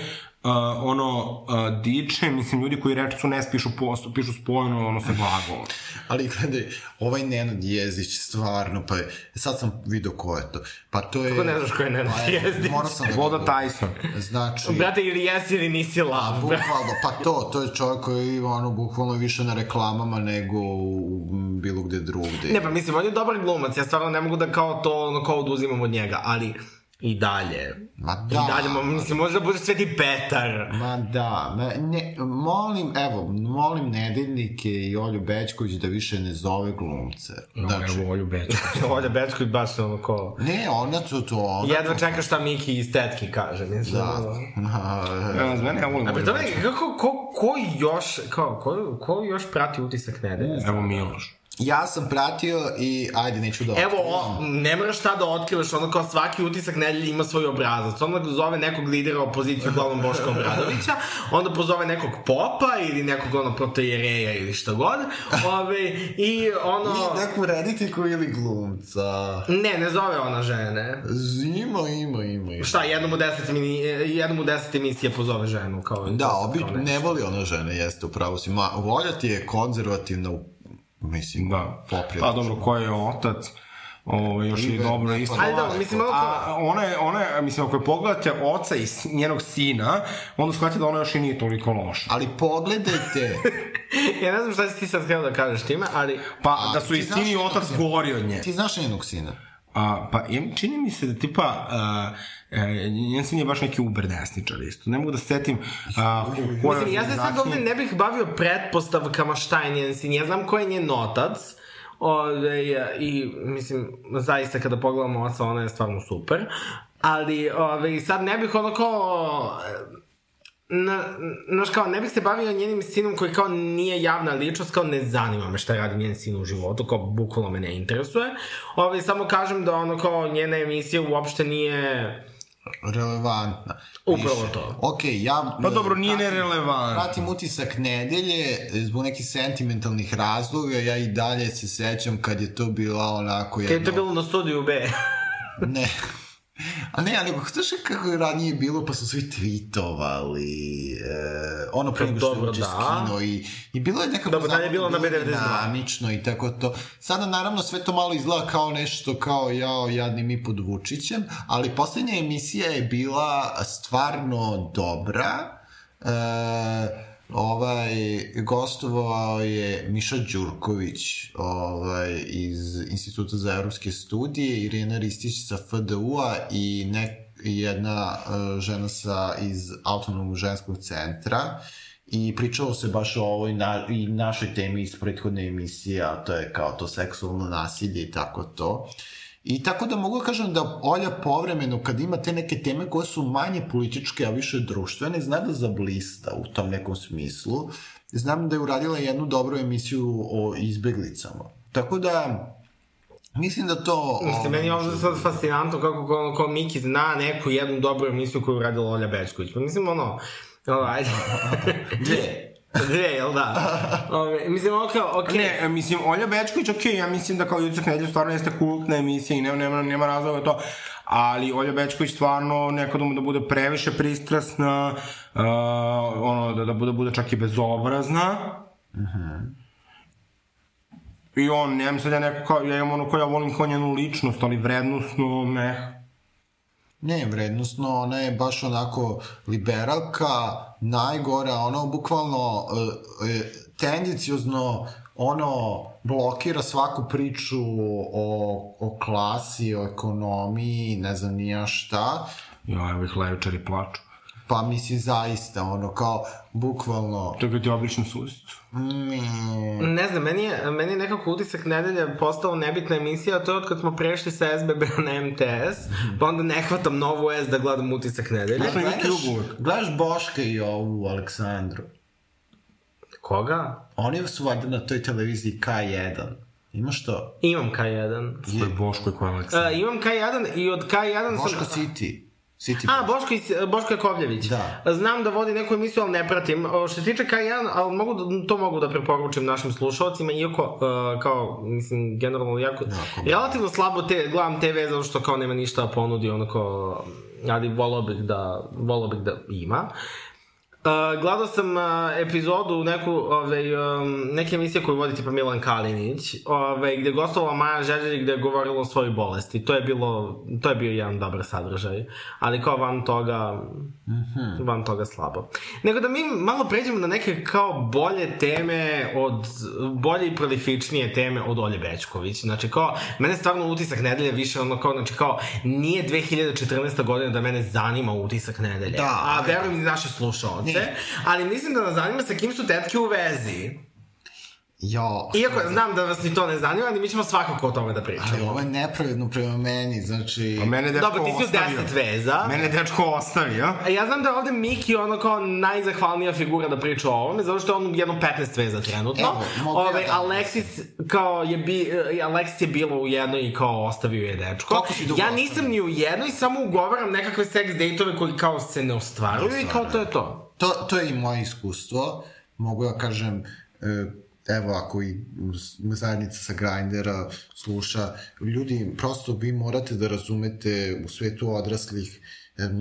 uh, ono, uh, diče, mislim, ljudi koji reč su ne pišu, posto, pišu spojeno, ono, sa glagolom. Ali gledaj, ovaj Nenad Jezić, stvarno, pa je, sad sam vidio ko je to. Pa to je... Kako ne znaš ko je Nenad Pa Jezdić? Morao sam da Voda Tyson. Znači... Brate, ili jesi ili nisi lav. brate. Bukvalno, pa to, to je čovjek koji ono bukvalno više na reklamama nego u bilo gde drugde. Ne, pa mislim, on je dobar glumac, ja stvarno ne mogu da kao to, ono, kao oduzimam od njega, ali i dalje. Ma I da. dalje, mo- mislim, može da bude Sveti Petar. Ma da, ma, ne, molim, evo, molim nedeljnike i Olju Bećković da više ne zove glumce. Znači, Evo, Olju Beću. Ovdje Bečko i baš ono ko... ne, ona su to, ona... Jedva čeka šta Miki iz tetki kaže, mislim. Da. ono. Ja, ja volim Olju Beću. kako, ko, ko još, kao, ko, ko još prati utisak nedelje? Evo Miloš. Ja sam pratio i, ajde, neću da... Evo, o, ne moraš šta da otkrivaš, ono kao svaki utisak nedelje ima svoj obrazac. Onda zove nekog lidera opozicije, uglavnom Boška Obradovića, onda pozove nekog popa ili nekog ono protojereja ili šta god. Ove, I ono... I neku rediteljku ili glumca. Ne, ne zove ona žene. Ima, ima, ima. ima. Šta, jednom u deset, mini, jednom u deset emisije pozove ženu. Kao, Da, obi, ne voli ona žene, jeste, upravo si. Ma, volja ti je konzervativna, u- mislim, Da. poprilično. Pa dobro, ko je otac? Ovo, još je River, dobro isto. pa Ajde, dobro, mislim, ono kao- A ona je, ona je, mislim, ako je pogledate oca i njenog sina, onda shvatite da ona još i nije toliko loša. Ali pogledajte, ja ne znam šta si ti sad htio da kažeš time, ali... Pa, A, da su i sin i otac gori od nje. ti znaš njenog sina? A, pa, im, čini mi se da tipa, a, e, njen sin je baš neki uber desničar isto. Ne mogu da se setim a, kojoj Mislim, ja se sad ovde ne bih bavio pretpostavkama šta je njen sin. Ja znam ko je njen otac. Ove, I, mislim, zaista kada pogledamo oca, ona je stvarno super. Ali, ove, sad ne bih ono kao... Na, znaš kao, ne bih se bavio njenim sinom koji kao nije javna ličnost, kao ne zanima me šta radi njen sin u životu, kao bukvalno me ne interesuje. Ove, samo kažem da ono kao njena emisija uopšte nije relevantna. Upravo Više. to. Ok, ja... Pa dobro, nije pratim- nerelevantno. Pratim utisak nedelje, zbog nekih sentimentalnih razloga, ja i dalje se sećam kad je to bila onako Kad je jedno... to bilo na studiju B. Ne. A ne, ali znaš kako je ranije bilo, pa su svi tweetovali, e, ono pre nego što je uđe da. skinuo i, i bilo je nekako Dobro, je bilo na B92. dinamično i tako to. Sada naravno sve to malo izgleda kao nešto kao jao, jadni mi pod Vučićem, ali poslednja emisija je bila stvarno dobra. E, ovaj gostovao je Miša Đurković ovaj iz Instituta za evropske studije Irena Ristić sa FDU-a i ne, i jedna uh, žena sa iz autonomnog ženskog centra i pričalo se baš o ovoj na, i našoj temi iz prethodne emisije, a to je kao to seksualno nasilje i tako to. I tako da mogu da kažem da Olja povremeno, kad ima te neke teme koje su manje političke, a više društvene, zna da zablista u tom nekom smislu. Znam da je uradila jednu dobru emisiju o izbeglicama. Tako da, mislim da to... Mislim, meni je ovde sad fascinantno kako ko, ko Miki zna neku jednu dobru emisiju koju je uradila Olja Bečković. Pa mislim, ono, ajde. Dve. Dve, jel da? Ove, mislim, ono kao, okej. Ne, e, mislim, Olja Bečković, okej, ja mislim da kao Jucak nedelju stvarno jeste kultna emisija i nema, nema, nema razloga to, ali Olja Bečković stvarno nekad mu da bude previše pristrasna, uh, ono, da, da bude, bude čak i bezobrazna. I on, ne mislim da ja nekako, kao- ja imam ono ko ja volim kao njenu ličnost, ali vrednostno, ne. Ne, vrednostno, ona je baš onako liberalka, najgora, ono bukvalno e, e, tendencijozno ono blokira svaku priču o, o klasi, o ekonomiji, ne znam nija šta, Ja, evo ih levičari plaču. Pa mislim zaista, ono kao bukvalno Čekaj ti obličnu suzicu. mm, Ne znam, meni je, meni je nekako utisak nedelje postao nebitna emisija, a to je od kad smo prešli sa SBB na MTS, pa onda ne hvatam novu S da gledam utisak nedelje. na gledaš, gledaš Boška i ovu Aleksandru. Koga? Oni su valjda na toj televiziji K1. Imaš to? Imam K1. Ko je Boško i Aleksandar. Uh, imam K1 i od K1 sam... Boško City. City A, Boško, iz, Boško Jakovljević. Da. Znam da vodi neku emisiju, ali ne pratim. O, Što se tiče K1, ali mogu da, to mogu da preporučim našim slušalcima, iako, uh, kao, mislim, generalno, jako, Jako, relativno slabo te, gledam TV, zato što kao nema ništa da ponudi, onako, ali volao bih da, volao bih da ima. Uh, gledao sam uh, epizodu neku, ovaj, um, neke emisije koju vodi tipa Milan Kalinić, ovaj, gde gostovala Maja Žeđelj gde je govorila o svojoj bolesti. To je bilo, to je bio jedan dobar sadržaj. Ali kao van toga, mm -hmm. van toga slabo. Nego da mi malo pređemo na neke kao bolje teme od, bolje i prolifičnije teme od Olje Bečković. Znači kao, mene stvarno utisak nedelje više ono kao, znači kao, nije 2014. godina da mene zanima utisak nedelje. Da, A verujem i naše slušaoce. Ali mislim da nas zanima sa kim su tetke u vezi. Jo. Iako znam da vas ni to ne zanima, ali mi ćemo svakako o tome da Ali pričamo. ovo je nepravedno prema meni, znači... A mene dečko Dobro, ti si u ostavio. 10 veza. Mene je dečko ostavio. A ja znam da je ovde Miki ono kao najzahvalnija figura da priča o ovome, zato što je on jedno 15 veza trenutno. Evo, mogu ja Ove, da Alexis, kao je bi, eh, Alexis je bilo u jednoj i kao ostavio je dečko. Kako si dugo ja ostavio? nisam ni u jednoj, samo ugovaram nekakve sex dejtove koji kao se ne ostvaruju i kao to je to. To, to je i moje iskustvo. Mogu ja kažem, e, evo ako i zajednica sa Grindera sluša, ljudi, prosto vi morate da razumete u svetu odraslih em,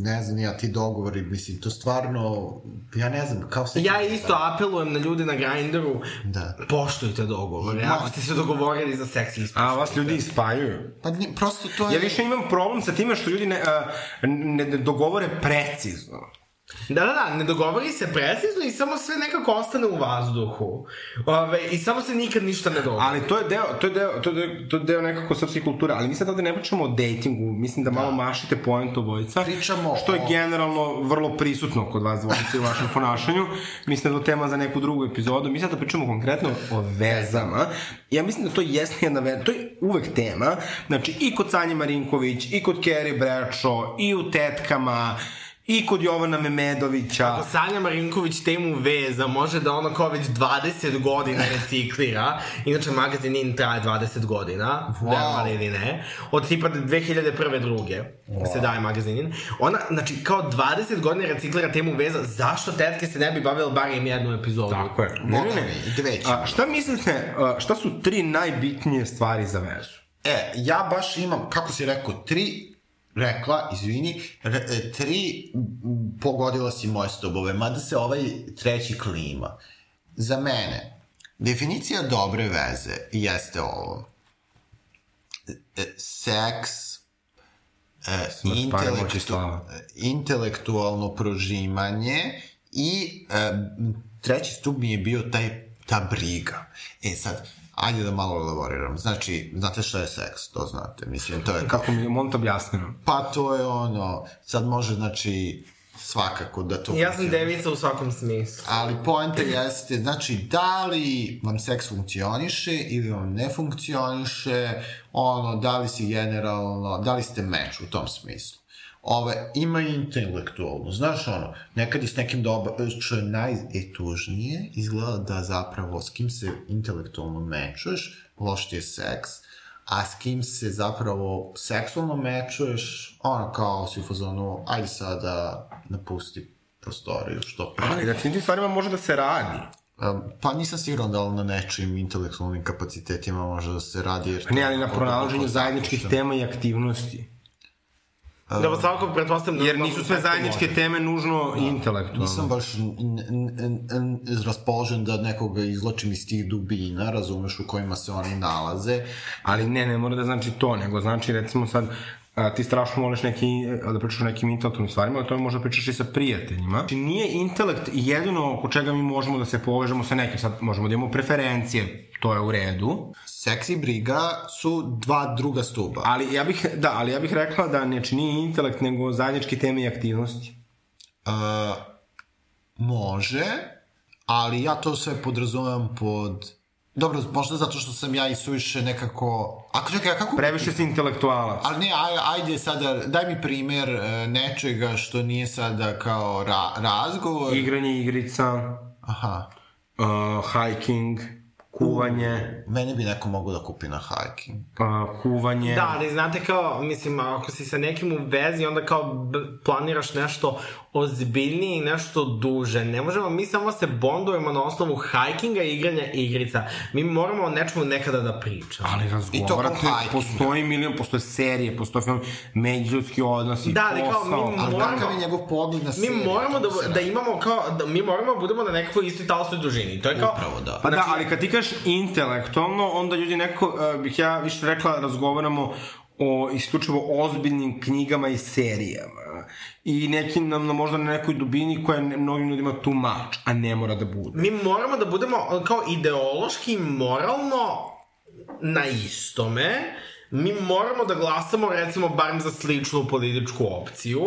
ne znam, ja ti dogovori, mislim, to stvarno, ja ne znam, kao se... Ja isto apelujem na ljude na Grindru, Da. poštujte dogovore. Ako ste se dogovorili za seks ispoštujte. A vas ljudi ispaljuju. Pa ni, prosto to je... Ja više imam problem sa time što ljudi ne, a, ne, ne dogovore precizno. Da, da, da, ne dogovori se precizno i samo sve nekako ostane u vazduhu. Ove, I samo se nikad ništa ne dogovori. Ali to je deo, to je deo, to je deo, to je deo nekako srpske kulture, ali mi sad ovde ne pričamo o dejtingu, mislim da malo mašite poentu obojica. Pričamo Što je o- generalno vrlo prisutno kod vas dvojice u vašem ponašanju. Mislim da je to tema za neku drugu epizodu. Mi sad da pričamo konkretno o vezama. Ja mislim da to jeste jedna veza, to je uvek tema. Znači i kod Sanje Marinković, i kod Kerry Bradshaw, i u Tetkama, i kod Jovana Memedovića. Ako Sanja Marinković temu veza može da ono kao već 20 godina reciklira, inače magazin In traje 20 godina, wow. verovali ili ne, od tipa 2001. druge wow. se daje magazin In. Ona, znači, kao 20 godina reciklira temu veza, zašto tetke se ne bi bavile bar im jednu epizodu? Tako je. Ne, ne, ne. A, šta mislite, a, šta su tri najbitnije stvari za vezu? E, ja baš imam, kako si rekao, tri rekla, izvini, re, e, tri pogodila si moje stubove, mada se ovaj treći klima. Za mene, definicija dobre veze jeste ovo. E, seks, e, intelektu, intelektualno prožimanje i treći stup mi je bio taj, ta briga. E sad, ajde da malo elaboriram. Znači, znate šta je seks, to znate. Mislim, to je Kako mi je Mont objasnilo? Pa to je ono, sad može znači svakako da to Ja sam devica u svakom smislu. Ali poenta jeste, znači, da li vam seks funkcioniše ili vam ne funkcioniše, ono, da li si generalno, da li ste meč u tom smislu. Ove, ima intelektualno, znaš ono, nekad i s nekim doba, što je najetužnije, izgleda da zapravo s kim se intelektualno mečuješ, loš ti je seks, a s kim se zapravo seksualno mečuješ, ono kao si u fazonu, ajde sada napusti prostoriju, što pre. Ali na tim stvarima može da se radi. Um, pa nisam siguran da li na nečim intelektualnim kapacitetima može da se radi. Jer Pa Ne, ali na pronalaženju zajedničkih tema i aktivnosti. Da, pa svakako pretpostavljam... da- Jer nisu sve zajedničke teme nužno intelektualne. Nisam baš n- n- n- n- raspoložen da nekoga izločim iz tih dubina, razumeš, u kojima se oni nalaze. Ali ne, ne mora da znači to, nego znači recimo sad a, ti strašno voliš neki, da pričaš o nekim intelektualnim stvarima, ali to možda pričaš i sa prijateljima. Znači nije intelekt jedino oko čega mi možemo da se povežemo sa nekim, sad možemo da imamo preferencije, to je u redu, Seks i briga su dva druga stuba. ali ja bih, da, ali ja bih rekla da znači nije intelekt, nego zajedničke teme i aktivnosti. Uh, može, ali ja to sve podrazumevam pod... Dobro, možda zato što sam ja i suviše nekako... Ako čekaj, a kako... Previše si intelektualac. Ali ne, aj, ajde sada, daj mi primer e, nečega što nije sada kao ra, razgovor. Igranje igrica, Aha. uh, hiking, kuvanje, Mene bi neko mogu da kupi na hiking. uh, kuvanje. Da, ali znate kao, mislim, ako si sa nekim u vezi, onda kao planiraš nešto ozbiljnije i nešto duže. Ne možemo mi samo da se bondujemo na osnovu hajkinga i igranja igrica. Mi moramo o nečemu nekada da pričamo. Ali razgovarate, postoji milion, postoje serije, postoje film, međuljudski odnosi, Da, ali kao mi Ali Moramo- kakav je njegov pogled na Mi seriju? moramo da, da imamo kao, da, mi moramo da budemo na nekakvoj istoj talostoj dužini. To je kao, Upravo da. Pa da, ali kad ti kažeš intelektualno, onda ljudi neko, uh, bih ja više rekla, razgovaramo o isključivo ozbiljnim knjigama i serijama. I nekim, nam, na, možda na nekoj dubini koja je mnogim ljudima too much, a ne mora da bude. mi moramo da budemo kao ideološki i moralno na istome. Mi moramo da glasamo recimo barem za sličnu političku opciju.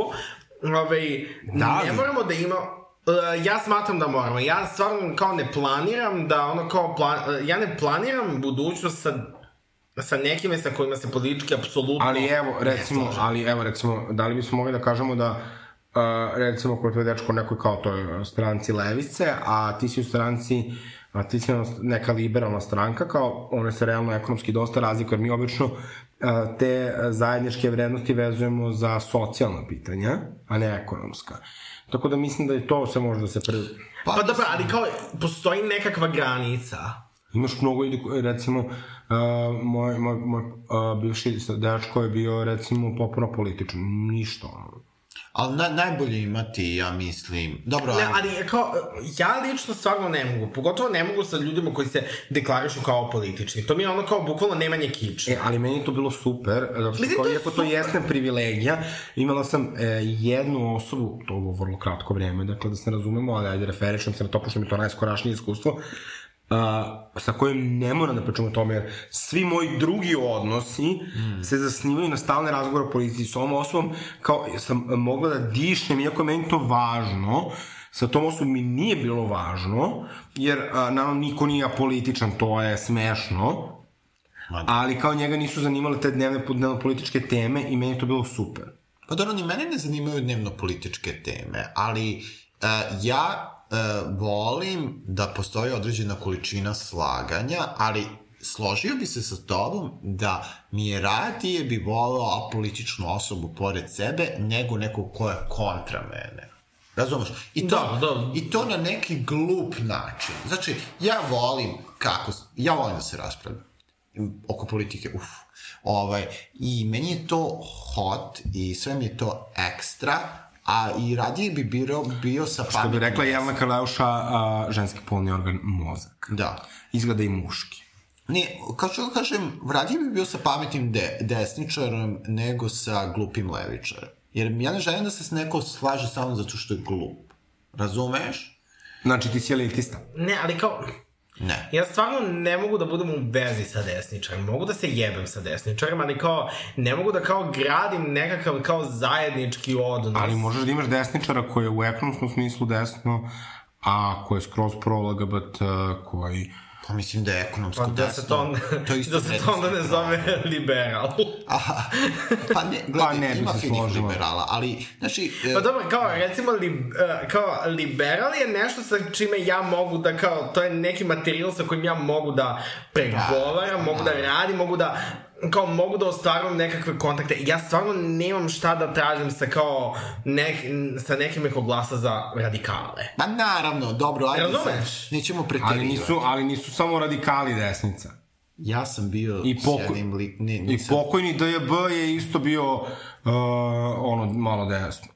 Ove, Da ne moramo da ima Uh, ja smatram da moramo. Ja stvarno kao ne planiram da ono kao plan, uh, ja ne planiram budućnost sa sa nekime sa kojima se politički apsolutno Ali evo, recimo, ali evo, recimo, da li bismo mogli da kažemo da Uh, recimo, ko je tvoj dečko nekoj kao toj stranci levice, a ti si u stranci a ti si neka liberalna stranka, kao one se realno ekonomski dosta razlikuju, jer mi obično te zajedničke vrednosti vezujemo za socijalna pitanja, a ne ekonomska. Tako da mislim da i to se može da se pre... Pa dobro, ali kao, postoji nekakva granica. Imaš mnogo ljudi, recimo, uh, moj, moj, moj uh, bivši dečko je bio, recimo, popuno političan. Ništa, ono. Ali na, najbolje imati, ja mislim... Dobro, Ne, ali kao, ja lično stvarno ne mogu, pogotovo ne mogu sa ljudima koji se deklarišu kao politični. To mi je ono kao bukvalno nemanje kiča. E, ali meni je to bilo super, zato što kao, to je iako to jeste privilegija, imala sam e, jednu osobu, to je vrlo kratko vreme, dakle da se ne razumemo, ali ajde referišem se na to, pošto mi je to najskorašnije iskustvo, a, sa kojim ne moram da pričam o tome, jer svi moji drugi odnosi mm. se zasnivaju na stalne razgovore o politici. S ovom osobom, kao, sam mogla da dišem, iako je meni to važno, sa tom osobom mi nije bilo važno, jer, a, naravno, niko nije apolitičan, to je smešno, ali kao njega nisu zanimale te dnevne, dnevno političke teme i meni to bilo super. Pa dobro, ni mene ne zanimaju dnevno političke teme, ali uh, ja uh, volim da postoji određena količina slaganja, ali složio bi se sa tobom da mi je radije bi volao apolitičnu osobu pored sebe nego nekog ko je kontra mene. Razumeš? I to, Da, da. I to na neki glup način. Znači, ja volim kako... Ja volim da se raspravljam oko politike, uf. Ovaj, I meni je to hot i sve mi je to ekstra, a i radije bi bio, bio sa Što bi rekla Jelena Karleuša, a, ženski polni organ mozak. Da. Izgleda i muški. Ne, kao što kažem, radije bi bio sa pametnim de, desničarom nego sa glupim levičarom. Jer ja ne želim da se s neko slaže samo zato što je glup. Razumeš? Znači, ti si elitista. Ne, ali kao, Ne. ja stvarno ne mogu da budem u vezi sa desničarima. Mogu da se jebem sa desničarima, ali kao, ne mogu da kao gradim nekakav kao zajednički odnos. Ali možeš da imaš desničara koji je u ekonomskom smislu desno, a koji je skroz pro LGBT, koji... Pa mislim da je ekonomsko Pa da se to onda, To je isto da se to onda ne zove liberal. Aha, pa ne, gledaj, Pa ne ima se finih složila. liberala, ali, znači... e, Pa dobro, kao recimo li, uh, kao liberal je nešto sa čime ja mogu da kao, to je neki materijal sa kojim ja mogu da pregovaram, mogu da. radim, mogu da kao mogu da ostvarujem nekakve kontakte. Ja stvarno nemam šta da tražim sa kao nek, sa nekim ko glasa za radikale. Ma naravno, dobro, ajde Razumeš? sad, nećemo Ali preterivati. nisu, ali nisu samo radikali desnica. Ja sam bio I s poko- jednim lik... Ne, I nisam... pokojni DJB je isto bio uh, ono malo desno.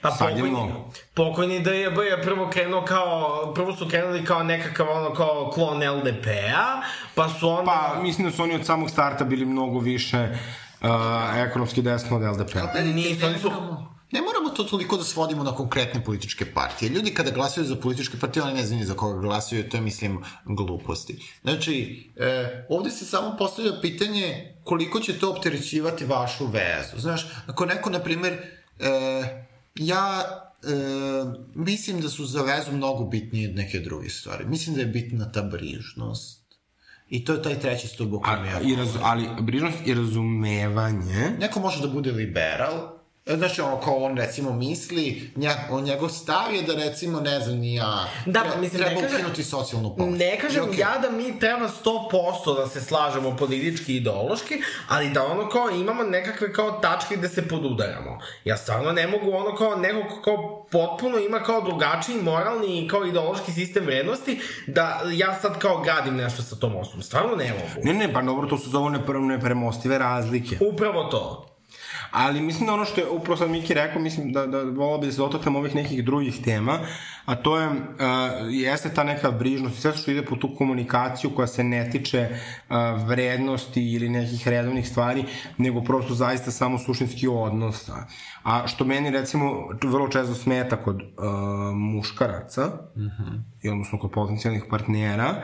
Pa pokojni, mnogo. pokojni DJB je prvo krenuo kao, prvo su krenuli kao nekakav ono kao klon LDP-a, pa su onda... Pa, mislim da su oni od samog starta bili mnogo više uh, ekonomski desno od LDP-a. Nisu, oni su... Ne moramo to toliko da svodimo na konkretne političke partije. Ljudi kada glasaju za političke partije, oni ne znaju ni za koga glasaju, to je, mislim, gluposti. Znači, e, ovde se samo postavlja pitanje koliko će to opterećivati vašu vezu. Znaš, ako neko, na primer, e, ja e, mislim da su za vezu mnogo bitnije od neke druge stvari. Mislim da je bitna ta brižnost. I to je taj treći stup o kojem ja i raz, ali brižnost i razumevanje Neko može da bude liberal, e, Znači, ono, kao on, recimo, misli, nja, on, njegov stav je da, recimo, ne znam, ni ja, Da, tre- mislim, ne treba kažem- ukinuti socijalnu pomoć. Ne kažem okej. ja da mi treba 100% da se slažemo politički i ideološki, ali da ono kao imamo nekakve kao tačke gde se podudaramo. Ja stvarno ne mogu ono kao nekog ko kao potpuno ima kao drugačiji moralni i kao ideološki sistem vrednosti, da ja sad kao gradim nešto sa tom osobom. Stvarno ne mogu. Ne, ne, pa dobro, to su nepre, nepremostive razlike. Upravo to. Ali mislim da ono što je upravo sad Miki rekao, mislim da, da volao bi da se dotaknem ovih nekih drugih tema, a to je, uh, jeste ta neka brižnost i sve što ide po tu komunikaciju koja se ne tiče uh, vrednosti ili nekih redovnih stvari, nego prosto zaista samo suštinski odnosa. A što meni recimo vrlo često smeta kod uh, muškaraca, mm -hmm. i odnosno kod potencijalnih partnera,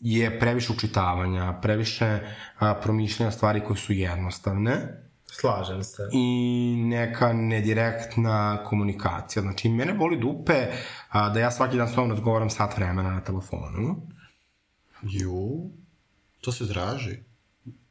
je previše učitavanja, previše uh, promišljanja stvari koje su jednostavne, Slažem se. i neka nedirektna komunikacija. Znači, mene boli dupe a, da ja svaki dan s tobom razgovaram sat vremena na telefonu. Ju, to se traži.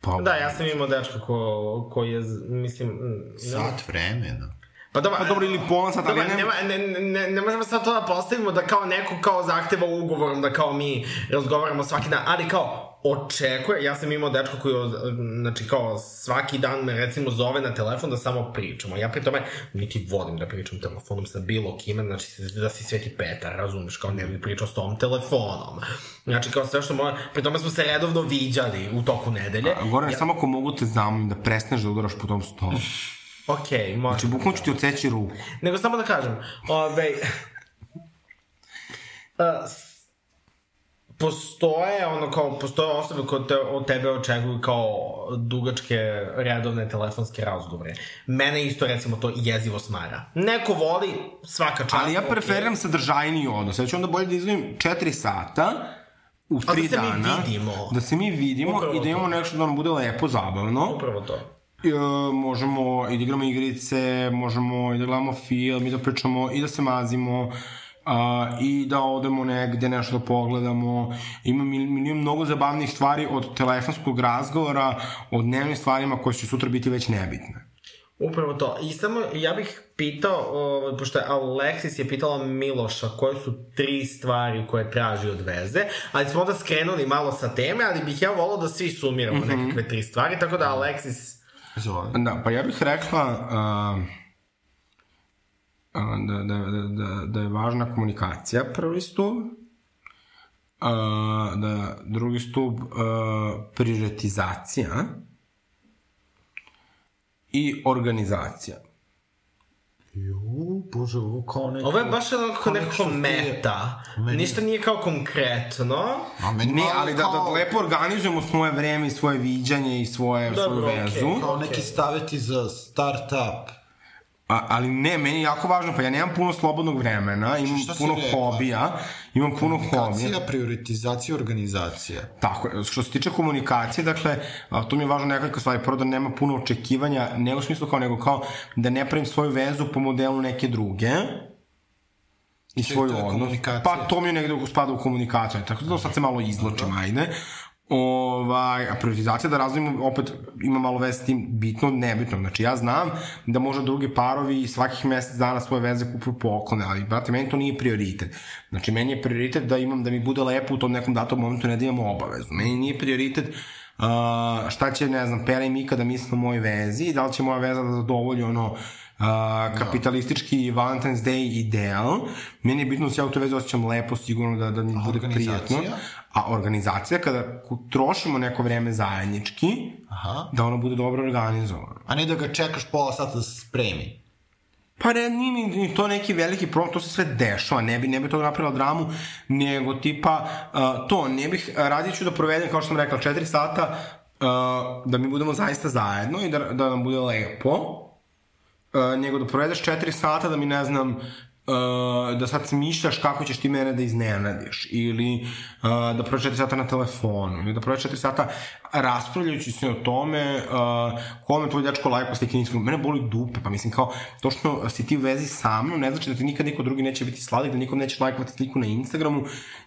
Pa, Da, ja sam imao dečka ko, koji je, mislim... mm, Sat vremena. Pa dobro, Pa dobro, ili pola sata, ali nema, ne, ne, ne možemo sad to da postavimo da kao neko kao zahteva ugovorom da kao mi razgovaramo svaki dan, ali kao očekuje, ja sam imao dečko koji, znači kao svaki dan me recimo zove na telefon da samo pričamo. Ja pri tome niti volim da pričam telefonom sa bilo kime, znači da si Sveti Petar, razumeš, kao ne bih pričao s tom telefonom. Znači kao sve što moje, pri tome smo se redovno viđali u toku nedelje. A, Goran, ja... samo ako mogu te zamolim da prestaneš da udaraš po tom stolu. Okej, okay, može. Znači, bukvalno ću ti odseći ruku. Nego samo da kažem, ove, uh, postoje ono kao, postoje osobe koje te, od tebe očekuju kao dugačke redovne telefonske razgovore. Mene isto recimo to jezivo smara. Neko voli svaka čast. Ali ja preferiram sadržajniji odnos. Ja ću onda bolje da izvojim 4 sata u A da 3 se mi dana. vidimo. Da se mi vidimo Upravo i da imamo to. nešto da nam bude lepo, zabavno. Upravo to. E, možemo i da igramo igrice, možemo i da gledamo film, i da pričamo, i da se mazimo, a, i da odemo negde nešto da pogledamo. Ima mil, milion mnogo zabavnih stvari od telefonskog razgovora, od dnevnih stvarima koje će sutra biti već nebitne. Upravo to. I samo, ja bih pitao, ovaj, pošto je Alexis je pitala Miloša koje su tri stvari koje traži od veze, ali smo onda skrenuli malo sa teme, ali bih ja volao da svi sumiramo mm -hmm. nekakve tri stvari, tako da Alexis... Izvoli. Da, pa ja bih rekla uh, da, da, da, da, da je važna komunikacija prvi stup, uh, da drugi stup uh, prioritizacija i organizacija. Ju, bože, ovo kao neko... Ovo je baš onako nekako je- meta. Meni- Ništa nije kao konkretno. A meni Ne, ali da, kao, da lepo organizujemo svoje vreme i svoje viđanje i svoje, Dobro, svoju vezu. Kao neki staveti za start-up. A, ali ne, meni je jako važno, pa ja nemam puno slobodnog vremena, imam Šta puno hobija, imam puno hobija. Komunikacija, prioritizacija, organizacija. Tako je, što se tiče komunikacije, dakle, tu mi je važno nekoliko stvari. Prvo da nema puno očekivanja, ne u smislu kao nego kao da ne pravim svoju vezu po modelu neke druge i svoju to odnos. Pa to mi je negde spada u komunikaciju, tako da sad se malo izločim, ajde. Ovaj, a prioritizacija da razvijemo, opet ima malo veze s tim bitno od nebitnog. Znači ja znam da možda drugi parovi svakih mesec dana svoje veze kupuju poklone, ali brate, meni to nije prioritet. Znači meni je prioritet da imam, da mi bude lepo u tom nekom datom momentu, ne da imam obavezu. Meni nije prioritet uh, šta će, ne znam, Pera i Mika da misle o mojoj vezi i da li će moja veza da zadovolji ono Uh, kapitalistički Valentine's Day ideal. Meni je bitno da se ja u toj vezi osjećam lepo, sigurno da, da mi bude prijatno. A organizacija, kada trošimo neko vreme zajednički, Aha. da ono bude dobro organizovano. A ne da ga čekaš pola sata da se spremi. Pa ne, nije ni to neki veliki problem, to se sve dešava, ne bi, ne bi to napravila dramu, nego tipa uh, to, ne bih, radit ću da provedem, kao što sam rekla, 4 sata, uh, da mi budemo zaista zajedno i da, da nam bude lepo, uh, nego da provedeš 4 sata da mi ne znam, uh, da sad smišljaš kako ćeš ti mene da iznenadiš ili uh, da provedeš 4 sata na telefonu ili da provedeš 4 sata raspravljajući se o tome uh, kome tvoj dečko lajko slike Instagramu. Mene boli dupe, pa mislim kao to što si ti u vezi sa mnom ne znači da ti nikad niko drugi neće biti sladak, da nikom nećeš lajkovati sliku na Instagramu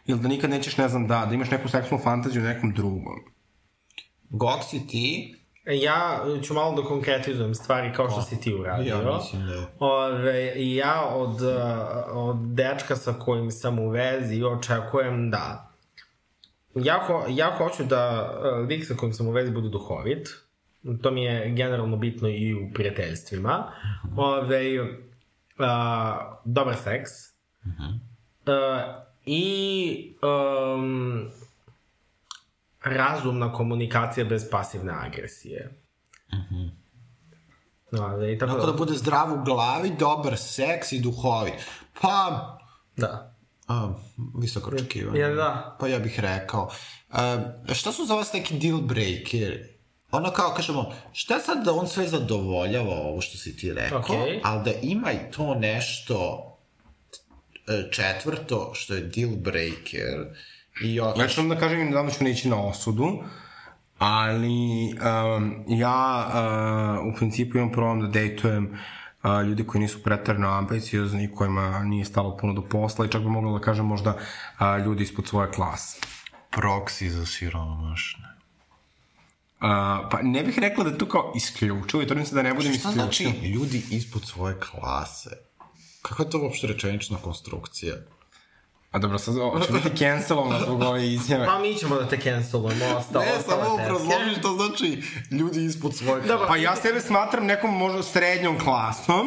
ili da nikad nećeš, ne znam, da, da imaš neku seksualnu fantaziju nekom drugom. Gok si ti, Ja ću malo da konkretizujem stvari kao što si ti uradio. ja mislim da je. Ove, ja od, uh, od dečka sa kojim sam u vezi očekujem da ja, ho, ja hoću da uh, lik sa kojim sam u vezi bude duhovit. To mi je generalno bitno i u prijateljstvima. Ove, uh, dobar seks. Uh, I um, razumna komunikacija bez pasivne agresije. Ove, i tako Tako da bude zdrav u glavi, dobar seks i duhovit. Pa, Da. a, visoko očekivanje. Ja, da. Pa ja bih rekao. A, šta su za vas neki deal breakeri? Ono kao, kažemo, šta sad da on sve zadovoljava ovo što si ti rekao, Okej. ali da ima i to nešto e, četvrto što je deal breaker i Ja ću vam da kažem nedavno ću neći na osudu, ali um, ja uh, u principu imam problem da dejtujem uh, ljudi koji nisu pretarno ambiciozni, kojima nije stalo puno do posla i čak bi mogla da kažem možda uh, ljudi ispod svoje klase. proksi za siromašne. pa ne bih rekla da je to kao isključivo i trudim se da ne budem Šta isključivo. znači ljudi ispod svoje klase? Kako je to uopšte rečenična konstrukcija? A dobro, sad ću biti cancelovano zbog ove izjave. Pa mi ćemo da te cancelujemo, ostalo. Ne, samo tetke. obrazloži što znači ljudi ispod svoje klase. Pa ja sebe smatram nekom možda srednjom klasom,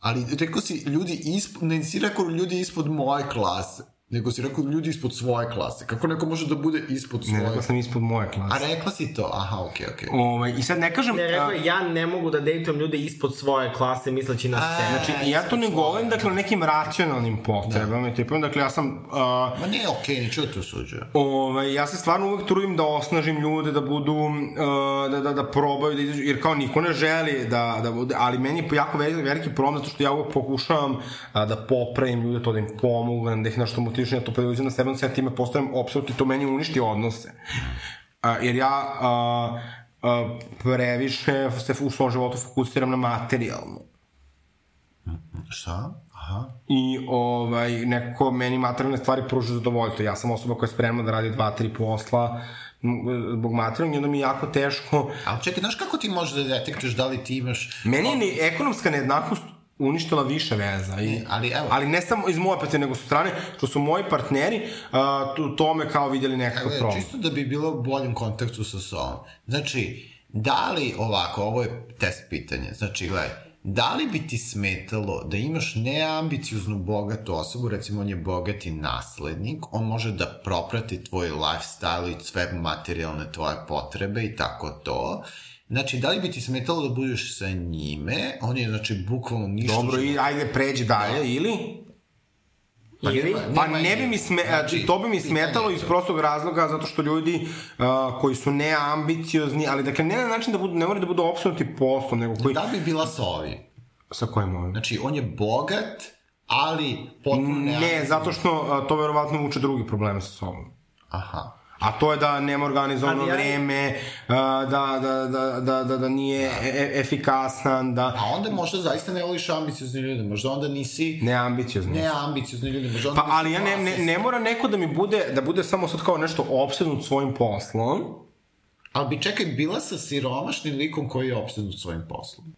Ali rekao si ljudi ispod, ne si rekao ljudi ispod moje klase, nego si rekao ljudi ispod svoje klase. Kako neko može da bude ispod ne, svoje? rekao sam ispod moje A klase. rekla si to? Aha, okej, okej. Ovaj, I sad ne kažem... Ne, rekao a, je, ja ne mogu da dejtujem ljude ispod svoje klase misleći na sebe. Znači, ja to ne govorim, dakle, o nekim racionalnim potrebama i tipom, dakle, ja sam... A, Ma ne, okej, neću da te osuđujem. Ovaj, ja se stvarno uvek trudim da osnažim ljude, da budu, uh, da, da, da probaju, da izađu, jer kao niko ne želi da, da bude, ali meni je jako veliki, veliki problem zato što ja uvek pokušavam uh, da popravim ljude, to da im pomognem, da ih nešto motivišem, da to preuzim na sebe, onda se ja time postavim apsolutno i to meni uništi odnose. Uh, jer ja uh, uh, previše se u svom životu fokusiram na materijalno. Šta? Aha. i ovaj, nekako meni materijalne stvari pružaju zadovoljstvo. Ja sam osoba koja je spremna da radi dva, tri posla zbog materijalnog i onda mi je jako teško. Ali čekaj, znaš kako ti možeš da detektuješ da li ti imaš... Meni je ni ekonomska nejednakost uništila više veza. I, ali evo- ali ne samo iz moje partnere, nego su strane, što su moji partneri uh, tu, tome kao vidjeli nekakav Evo, problem. Čisto da bi bilo u boljem kontaktu sa sobom. Znači, da li ovako, ovo je test pitanje, znači, gledaj, da li bi ti smetalo da imaš neambicioznu bogatu osobu, recimo on je bogati naslednik, on može da proprati tvoj lifestyle i sve materijalne tvoje potrebe i tako to, Znači, da li bi ti smetalo da budeš sa njime? On je, znači, bukvalno ništa... Dobro, i ajde pređi dalje, ili? Pa, Ili? nema- Pa nema ne bi mi sme, Znači, to bi mi smetalo iz to. prostog razloga zato što ljudi uh, koji su neambiciozni, ali dakle ne na način da budu, ne moraju da budu opsunuti poslom, nego koji... Da bi bila sa ovim. Sa kojim ovim? Znači, on je bogat, ali potpuno Ne, zato što a, to verovatno vuče drugi probleme sa sobom. Aha. A to je da nema organizovano ja- vreme, da, da, da, da, da, da nije e, e, efikasan, da A onda možda zaista ne voliš ambiciozne ljude, možda onda nisi neambiciozan. ne ambiciozne ljude, možda onda Pa, ali ja ne, ne, ne mora neko da mi bude, da bude samo sad kao nešto opsednut svojim poslom. Ali bi čekaj, bila sa siromašnim likom koji je opsednut svojim poslom.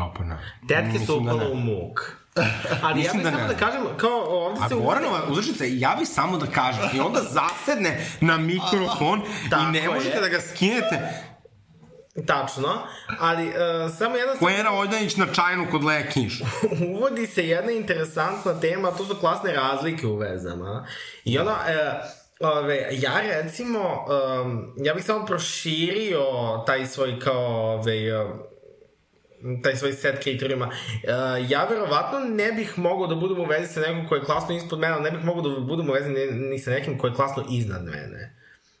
O, pa ne. Tetke su Mislim da ne. u muk. Ali ja Mislim bih da samo ne. da kažem, kao ovde A se... Goranova uzrečica, ja bi samo da kažem, i onda zasedne na mikrofon i Tako ne možete je. da ga skinete. Tačno, ali uh, samo jedna stvar, Koera Ojdanić na čajnu kod Lekinš. uvodi se jedna interesantna tema, a to su klasne razlike u vezama. I ono, e, ove, ja recimo, um, ja bih samo proširio taj svoj kao, ove, um, taj svoj set kriterijuma. Uh, ja verovatno ne bih mogao da budem u vezi sa nekom ko je klasno ispod mene, ali ne bih mogao da budem u vezi ni, ni sa nekim ko je klasno iznad mene.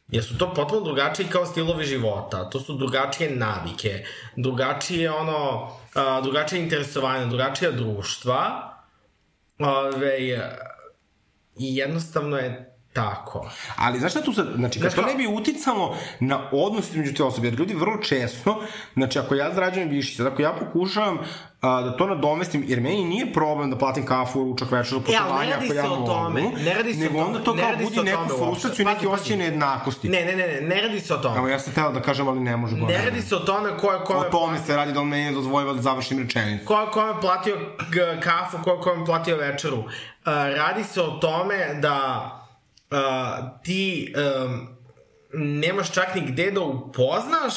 Jer su to potpuno drugačiji kao stilovi života, to su drugačije navike, drugačije ono, a, drugačije interesovanje, drugačija društva. Ove, I jednostavno je tako. Ali znaš šta tu sad, znači kad to ne bi uticalo na odnos između te osobe, jer ljudi vrlo često, znači ako ja zarađujem više, sad ako ja pokušavam a, da to nadomestim, jer meni nije problem da platim kafu, ručak, večer, E, ali putovanja, ne radi ako ja se o mogu, tome, ne radi se o nego tome, onda to ne kao radi se budi o neku tome frustraciju i Pazi, osjećaj nejednakosti. Ne, ne, ne, ne, ne radi se o tome. Evo, ja sam teo da kažem, ali ne može Ne Goran. radi se o tome ko je O tome se radi da on meni ne dozvoljava da završim rečenicu. ko je kome platio kafu, ko je kome platio večeru. Uh, radi se o tome da uh, ti um, nemaš čak ni gde da upoznaš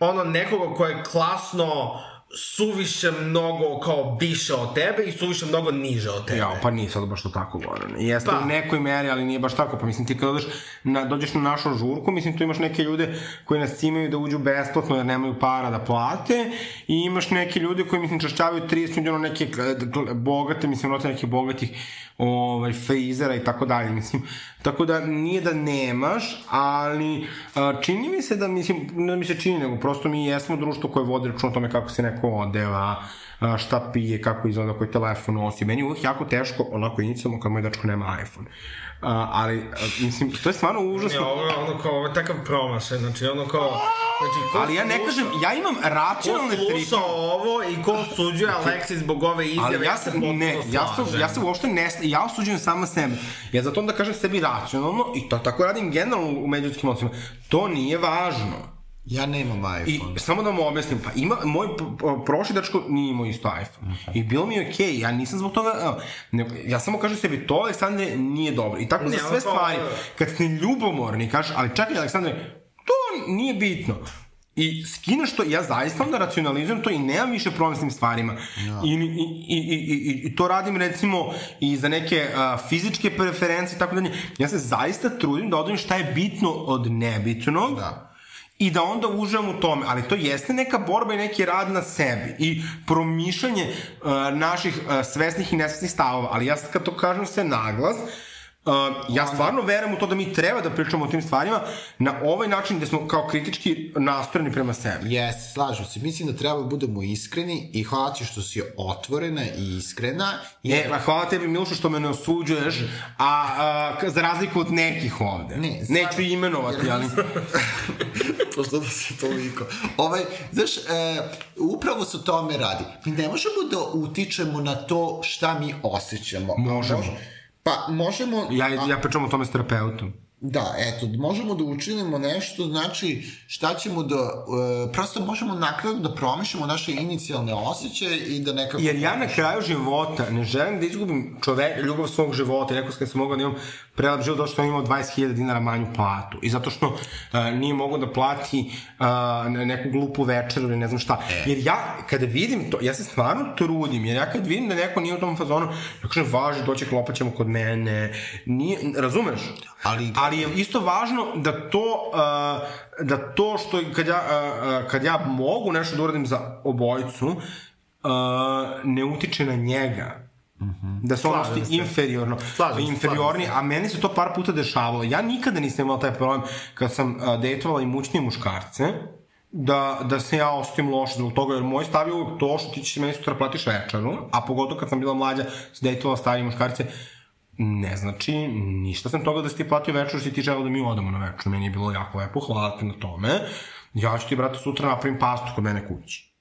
ono nekoga ko je klasno suviše mnogo kao više od tebe i suviše mnogo niže od tebe. Ja, pa nije sad baš to tako Goran. Jeste Pa. u nekoj meri, ali nije baš tako. Pa mislim, ti kad odeš na, dođeš na našu žurku, mislim, tu imaš neke ljude koji nas cimaju da uđu besplatno jer nemaju para da plate i imaš neke ljude koji, mislim, čašćavaju 30 ljudi, ono neke k- bogate, mislim, rote nekih bogatih ovaj, frizera i tako dalje, mislim. Tako da nije da nemaš, ali a, čini mi se da, mislim, ne da mi se čini, nego prosto mi jesmo društvo koje vodi račun o tome kako se neko odeva, a, šta pije, kako izgleda, koji telefon nosi. Meni je uvijek jako teško, onako inicijalno, kad moj dečko nema iPhone. A, ali, a, mislim, to je stvarno Ne, užasno. ovo je ono kao, ovo je takav promašaj, znači ono kao, znači ko Ali ja ne sluša- kažem, ja imam Ko racionalne sluša trike. ovo i ko osuđuje Aleksis zbog ove izjave, Ali ja se, potpuno ne, ja se, ja se uopšte ne, ja osuđujem sama sebe. Ja zato onda kažem sebi racionalno i to tako radim generalno u međutskim odnosima. To nije važno. Ja nemam I iPhone. samo da mu objasnim, pa ima, moj prošli dečko nije imao isto iPhone. I bilo mi je okej, okay, ja nisam zbog toga, ne, ja samo kažem sebi, to Aleksandre nije dobro. I tako za Nema sve to, stvari, kad ste ljubomorni, kažeš, ali čekaj Aleksandre, to nije bitno. I skineš to, ja zaista onda racionalizujem to i nemam više problem s tim stvarima. I, i, i, i, i, I to radim recimo i za neke a, fizičke preferencije i tako dalje. Ja se zaista trudim da odvojim šta je bitno od nebitnog. Da. I da onda uživam u tome, ali to jeste neka borba i neki rad na sebi i promišljanje uh, naših uh, svesnih i nesvesnih stavova, ali ja sad kad to kažem sve naglas, Uh, ja stvarno verujem u to da mi treba da pričamo o tim stvarima na ovaj način gde smo kao kritički nastrojeni prema sebi. Jes, slažem se. Mislim da treba da budemo iskreni i hvala ti što si otvorena i iskrena. I E, ma hvala tebi Milošu što me ne osuđuješ, a, a za razliku od nekih ovde. Ne, stvarno- Neću imenovati, ali... Pošto da se toliko. Ovaj, znaš, e, upravo se o tome radi. Mi ne možemo da utičemo na to šta mi osjećamo. Možemo. Mož- Pa, možemo... Ja, ja pričam o tome s terapeutom. Da, eto, možemo da učinimo nešto, znači šta ćemo da, e, prosto možemo nakladno da promišljamo naše inicijalne osjećaje i da nekako... Jer ja na kraju života ne želim da izgubim čovek, ljubav svog života. I rekao sam kad sam mogao da imam prelep život, zato što sam imao 20.000 dinara manju platu. I zato što uh, nije mogao da plati uh, neku glupu večeru ili ne znam šta. E. Jer ja, kada vidim to, ja se stvarno trudim, jer ja kad vidim da neko nije u tom fazonu, ja kažem, važi, doći klopaćemo kod mene. Nije, razumeš? Ali- Ali je isto važno da to, uh, da to što kad ja, uh, kad ja mogu nešto da uradim za obojicu, uh, ne utiče na njega. Da se on Slažem inferiorno, Slažem inferiorni, a meni se to par puta dešavalo. Ja nikada nisam imala taj problem kad sam uh, dejtovala imućnije muškarce, da, da se ja osetim loše zbog toga, jer moj stav je uvijek to što ti ćeš meni sutra platiš večeru, a pogotovo kad sam bila mlađa, se dejtovala starije muškarce, ne znači ništa sam toga da si ti platio večer, si ti želeo da mi odemo na večer. Meni je bilo jako lepo, hvala ti na tome. Ja ću ti, brate, sutra napravim pastu kod mene kući.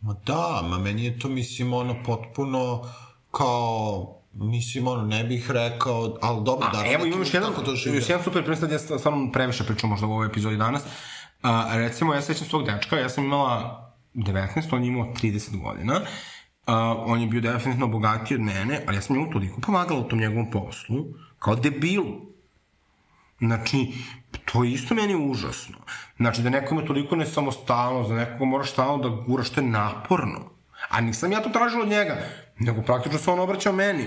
Ma da, ma meni je to, mislim, ono, potpuno kao, mislim, ono, ne bih rekao, ali dobro, da, evo imam još jedan, još jedan super primjer, sad ja sam stvarno previše pričao možda u ovoj epizodi danas. A, recimo, ja sećam svog dečka, ja sam imala 19, on je imao 30 godina. A, on je bio definitivno bogatiji od mene, ali ja sam njemu toliko pomagala u tom njegovom poslu, kao debilu. Znači, to je isto meni užasno. Znači, da neko ima toliko nesamostalnost, da nekoga moraš stalno da guraš, to je naporno. A nisam ja to tražila od njega, nego praktično se on obraćao meni.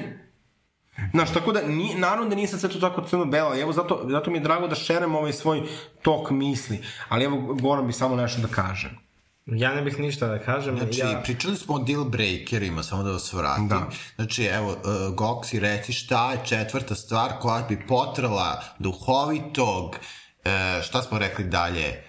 Znaš, tako da, ni, naravno da nisam sve to tako crno-belo, evo zato, zato mi je drago da šerem ovaj svoj tok misli, ali evo, Goran bi samo nešto da kažem. Ja ne bih ništa da kažem. Znači, ja... pričali smo o deal breakerima, samo da vas vratim. Da. Znači, evo, uh, Goksi, reci šta je četvrta stvar koja bi potrala duhovitog, uh, šta smo rekli dalje,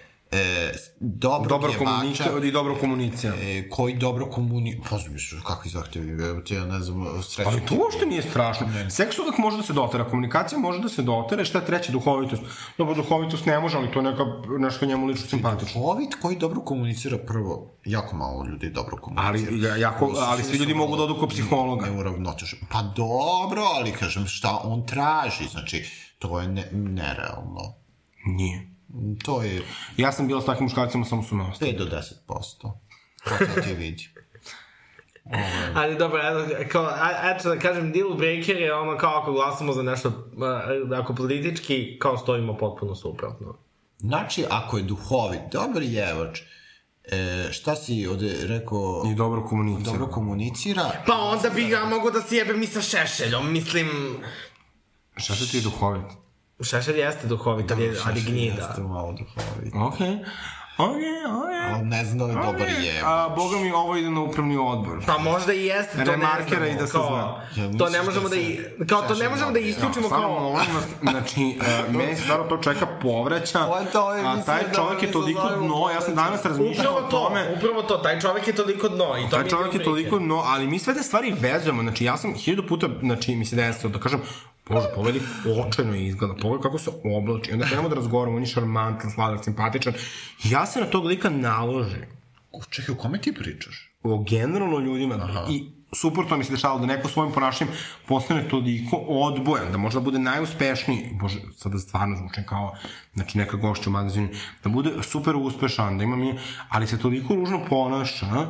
dobrog Dobro jebača, komunica i dobro komunicija. e, koji dobro komuni... Pa, mislim, kakvi zahtevi, evo ti, ja ne znam, srećno. Ali to uopšte nije strašno. Seks uvek može da se dotera, komunikacija može da se dotera, šta je treće, duhovitost. Dobro, duhovitost ne može, ali to je neka, nešto njemu lično simpatično. Duhovit koji dobro komunicira prvo, jako malo ljudi dobro komunicira. Ali, ja- jako, ali svi ljudi mogu da odu kod psihologa. Neuravnotežen. Pa dobro, ali kažem šta on traži, znači to je ne, nerealno. Nije. To je Ja sam bila s takvim muškarcima, samo su me ostali. 5 do 10%. To sad ti vidi. Ali dobro, eto, kao, eto da kažem, deal breaker je ono kao ako glasamo za nešto, ako politički, kao stojimo potpuno suprotno. Znači, ako je duhovit, dobar jevač, e, šta si ovde rekao, I dobro komunicira. dobro komunicira, Pa onda bi ja mogo da si jebem i sa šešeljom, mislim... Šta se ti je duhovit? Šešelj jeste duhovit, ali, je- ali gnjida. Jeste malo duhovit. Okej. Okej, okej. Ali ne znam da li je dobar jevač. A, boga mi, ovo ide na upravni odbor. Pa možda i jeste, to ne Remarkera znamo. i da se kao, zna. Ja to ne da možemo da, se i, kao to ne možemo da isključimo Samo kao... molim vas, znači, uh, meni se stvarno to čeka povraća, To je to, je, a taj da čovjek je mi toliko dno, ja sam danas razmišljao o to, tome, upravo to, taj čovek je toliko dno i to Taj je čovjek je toliko breaker. no, ali mi sve te stvari vezujemo, znači ja sam hiljadu puta, znači mi se desilo da kažem, Bože, pogledaj očajno izgleda, pogledaj kako se oblači, onda krenemo da razgovaramo, on je šarmantan, sladak, simpatičan, ja se na tog lika naložim. Čekaj, o kome ti pričaš? o generalno ljudima Aha. i suprotno mi se dešavalo da neko svojim ponašanjem postane toliko odbojan, da možda bude najuspešniji, bože, sada stvarno zvučem kao znači neka gošća u magazinu, da bude super uspešan, da ima mi, ali se toliko ružno ponaša,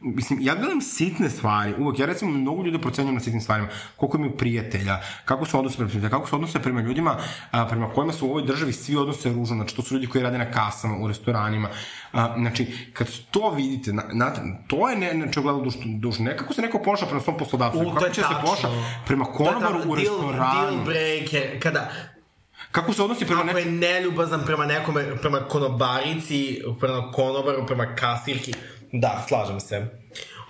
mislim, ja gledam sitne stvari, uvek, ja recimo mnogo ljude procenjujem na sitnim stvarima, koliko imaju prijatelja, kako se odnose prema prijatelja, kako se odnose prema ljudima a, prema kojima su u ovoj državi svi odnose ružno, znači to su ljudi koji rade na kasama, u restoranima, a, znači, kad to vidite, na, na, to je ne, znači, gledalo duš, duš, nekako se neko ponaša prema svom poslodavcu, kako će se ponaša prema konobaru u Deal- restoranu, Deal breaker, kada, kako se odnosi prema ako nekom je neljubazan prema nekome, prema konobarici, prema konobaru, prema kasirki, da, slažem se.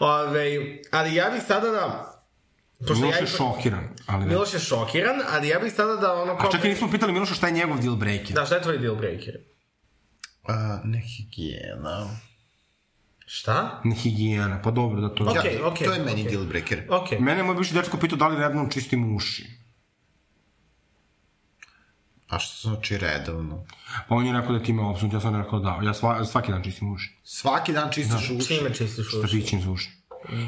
Ove, ali ja bih sada da... Pošto Miloš je ipak- šokiran, ali ne. Miloš je šokiran, ali ja bih sada da ono kao... A čak i nismo pitali Miloša šta je njegov deal breaker. Da, šta je tvoj deal breaker? A, nehigijena. Šta? Higijena, pa dobro da to... Okej, Ja, okej, to je meni okej. deal breaker. Okej. Mene je moj bivši dečko pitao da li redno čistim uši. A što znači redovno? Pa on je rekao da ti me obsunut, ja sam rekao da. Ja sva, svaki dan čistim uši. Svaki dan čistiš uši. Čime čistiš uši? Stažićim za uši.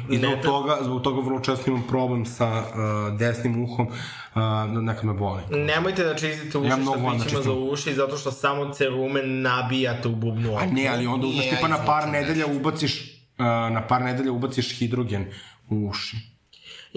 I zbog toga, zbog toga vrlo često imam problem sa uh, desnim uhom, uh, nekad me boli. Nemojte da čistite uši Ja da štapićima za uši, zato što samo cerume nabijate u bubnu A ne, ali onda uzmeš tipa na par nedelja ubaciš, uh, na par nedelja ubaciš hidrogen u uši.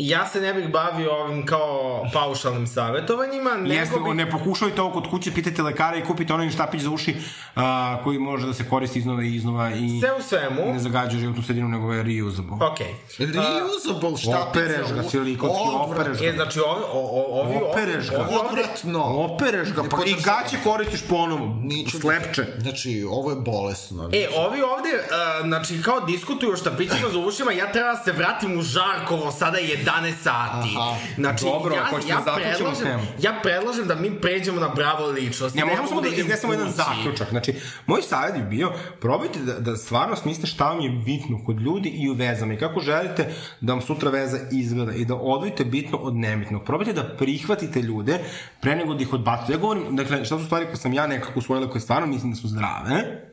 Ja se ne bih bavio ovim kao paušalnim savjetovanjima, nego Jeste, bih... ne pokušajte ovo kod kuće, pitajte lekara i kupite onaj štapić za uši uh, koji može da se koristi iznova i iznova i Sve u svemu, ne zagađa životnu sredinu, nego je reusable. okej. Reusable štapice. Opereš ga, silikonski opereš E, ga. znači, ovi, o, o, ovi, Opereš ga. Odvratno. Opereš ga, pa i gaće koristiš ponovo. Niću da- Slepče. Znači, ovo je bolesno. E, ovi ovde, uh, znači, kao diskutuju o štapićima za ušima, ja treba da se vratim u Žarkovo, sada je 11 sati. Aha. Znači, Dobro, ja, ja, da predlažem, temu. ja predlažem da mi pređemo na bravo ličnost. Ja, možemo samo da idem iznesemo jedan zaključak. Znači, moj savjet bi bio, probajte da, da stvarno smislite šta vam je bitno kod ljudi i u vezama i kako želite da vam sutra veza izgleda i da odvojite bitno od nebitnog. Probajte da prihvatite ljude pre nego da ih odbacite. Ja govorim, dakle, šta su stvari koje sam ja nekako usvojila koje stvarno mislim da su zdrave,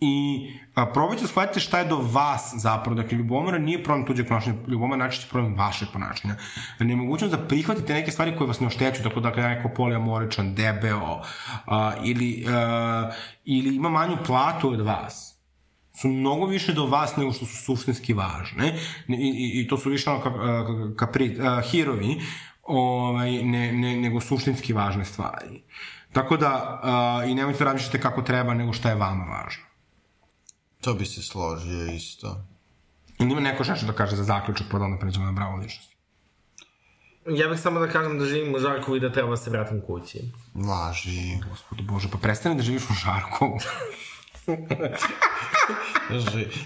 I a, probajte da shvatite šta je do vas zapravo. Dakle, ljubomora nije problem tuđeg ponašanja, ljubomora najčešće problem vašeg ponašanja. Nemogućnost da prihvatite neke stvari koje vas ne oštećuju, tako da je neko poliamoričan, debeo, a, ili, a, ili ima manju platu od vas su mnogo više do vas nego što su suštinski važne i, i, i to su više ono ka, ka, kapri, a, hirovi ovaj, ne, ne, nego suštinski važne stvari. Tako da, a, i nemojte da razmišljate kako treba, nego šta je vama važno. To bi se složio isto. Ili ima neko nešto da kaže za zaključak, pa da onda pređemo na bravo ličnost. Ja bih samo da kažem da živim u Žarkovu i da treba da se vratim kući. Važi. Gospodu Bože, pa prestani da živiš u Žarkovu.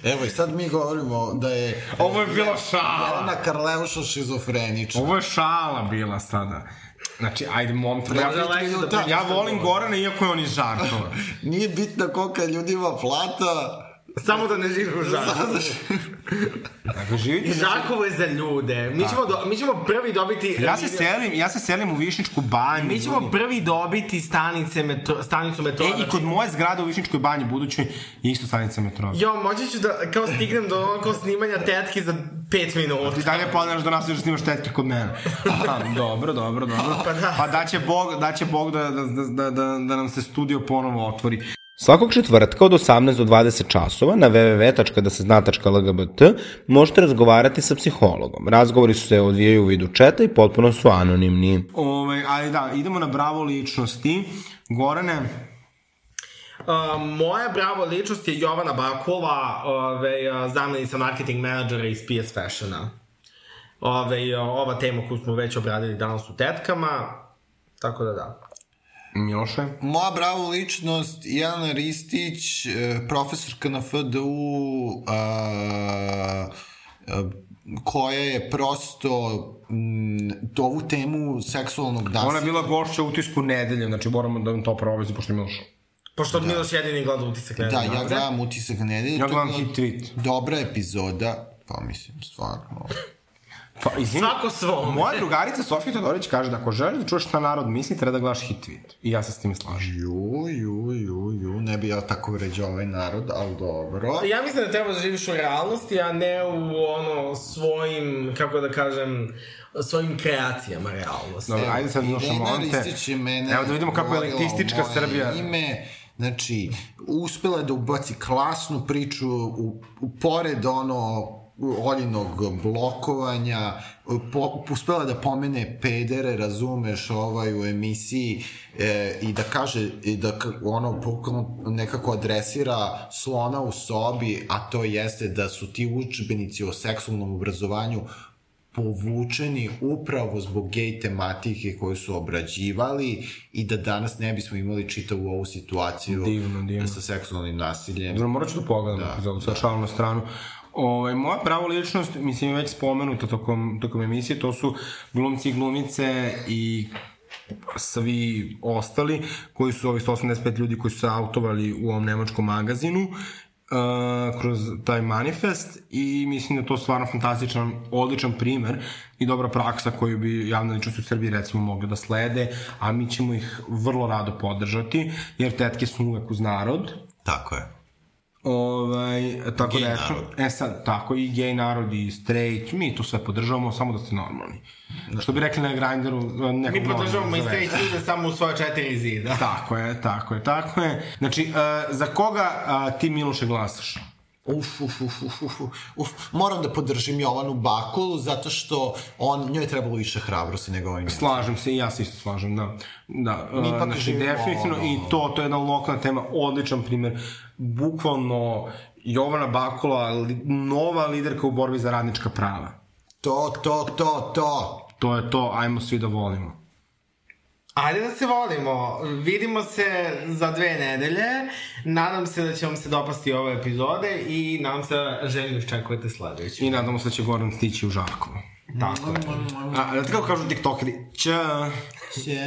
Evo i sad mi govorimo da je... Ovo je bila šala. Jelena Karleuša šizofrenična. Ovo je šala bila sada. Znači, ajde, mom, ja, Može Aleksa da minuta. priča ja što volim. Gorana iako je on iz Žarkova. Nije bitno kolika ljudima plata. Samo da ne živim u Žarkovu. Dakle, živite... Žarkovo je za ljude. Mi ćemo, do, mi ćemo prvi dobiti... Ja se selim, ja se selim u Višničku banju. Mi ćemo ljudi. prvi dobiti stanice metro, stanicu metroa. E, i kod moje zgrade u Višničkoj banji, budućoj, je isto stanica metroa. Jo, moći ću da kao stignem do ono kao snimanja tetke za 5 minuta. Ti dalje planiraš da nastaviš da snimaš tetke kod mene. Aha, dobro, dobro, dobro. Pa da. Pa da će Bog, da, će Bog da, da, da, da, da nam se studio ponovo otvori. Svakog četvrtka od 18 do 20 časova na www.dasezna.lgbt možete razgovarati sa psihologom. Razgovori su se odvijaju u vidu četa i potpuno su anonimni. Ove, ali da, idemo na bravo ličnosti. Gorane, Uh, moja bravo ličnost je Jovana Bakula, ove, uh, zamjenica marketing menadžera iz PS Fashiona. Ove, uh, ova tema koju smo već obradili danas u tetkama, tako da da. Miloše, Moja bravo ličnost, Jelena Ristić, e, profesorka na FDU, a, a, koja je prosto m, ovu temu seksualnog nasilja... ona je bila gošća u utisku nedelje, znači moramo da vam to provezi, pošto je Miloš. Pošto da. Miloš jedini gleda utisak Da, nedelje ja nazad. gledam utisak nedelje. Ja gledam hit tweet. Dobra epizoda, pa mislim, stvarno. Pa, izvini, Svako svome. Moja drugarica Sofija Todorić kaže da ako želiš da čuješ šta narod misli, treba da gledaš hit tweet. I ja se s tim slažem. Ju, ju, ju, ju, ne bi ja tako vređao ovaj narod, ali dobro. Ja mislim da treba da živiš u realnosti, a ne u ono svojim, kako da kažem, svojim kreacijama realnosti. Dobro, ajde sad je mene Evo da vidimo kako je elitistička Srbija. Ime, znači, uspela je da ubaci klasnu priču, u, u, pored ono oljinog blokovanja, po, uspela da pomene pedere, razumeš, ovaj, u emisiji e, i da kaže, i da ono nekako adresira slona u sobi, a to jeste da su ti učbenici o seksualnom obrazovanju povučeni upravo zbog gej tematike koju su obrađivali i da danas ne bismo imali čitavu ovu situaciju Divno, divno. sa seksualnim nasiljem. Dobro, morat ću da pogledam da, sa šalom na stranu. Ovaj, moja prava ličnost, mislim, je već spomenuta tokom, tokom emisije, to su glumci i glumice i svi ostali koji su ovih 185 ljudi koji su se autovali u ovom nemačkom magazinu uh, kroz taj manifest i mislim da je to stvarno fantastičan, odličan primer i dobra praksa koju bi javne ličnosti u Srbiji recimo mogle da slede, a mi ćemo ih vrlo rado podržati, jer tetke su uvek uz narod, Tako je. Ovaj, tako Gej da eto, narod. e sad, tako i gej narod i straight, mi to sve podržavamo, samo da ste normalni. Što bi rekli na Grindru, nekog Mi podržavamo i straight ljude samo u svoje četiri zida. Tako je, tako je, tako je. Znači, uh, za koga uh, ti Miloše glasaš? Uf, uf, uf, uf, uf, uf. Moram da podržim Jovanu Bakulu, zato što on, njoj je trebalo više hrabrosti nego ovim. Slažem se i ja se isto slažem, da. Da, Mi uh, znači, definitivno ono- i to, to je jedna lokalna tema, odličan primer. Bukvalno, Jovana Bakula, li, nova liderka u borbi za radnička prava. To, to, to, to. To je to, ajmo svi da volimo. Ajde da se volimo. Vidimo se za dve nedelje. Nadam se da će vam se dopasti ove epizode i nadam se da željno iščekujete sledeću. I nadamo se da će Goran stići u Žarkovo. Tako je. A, da kako kažu tiktokeri? Ćao! Će...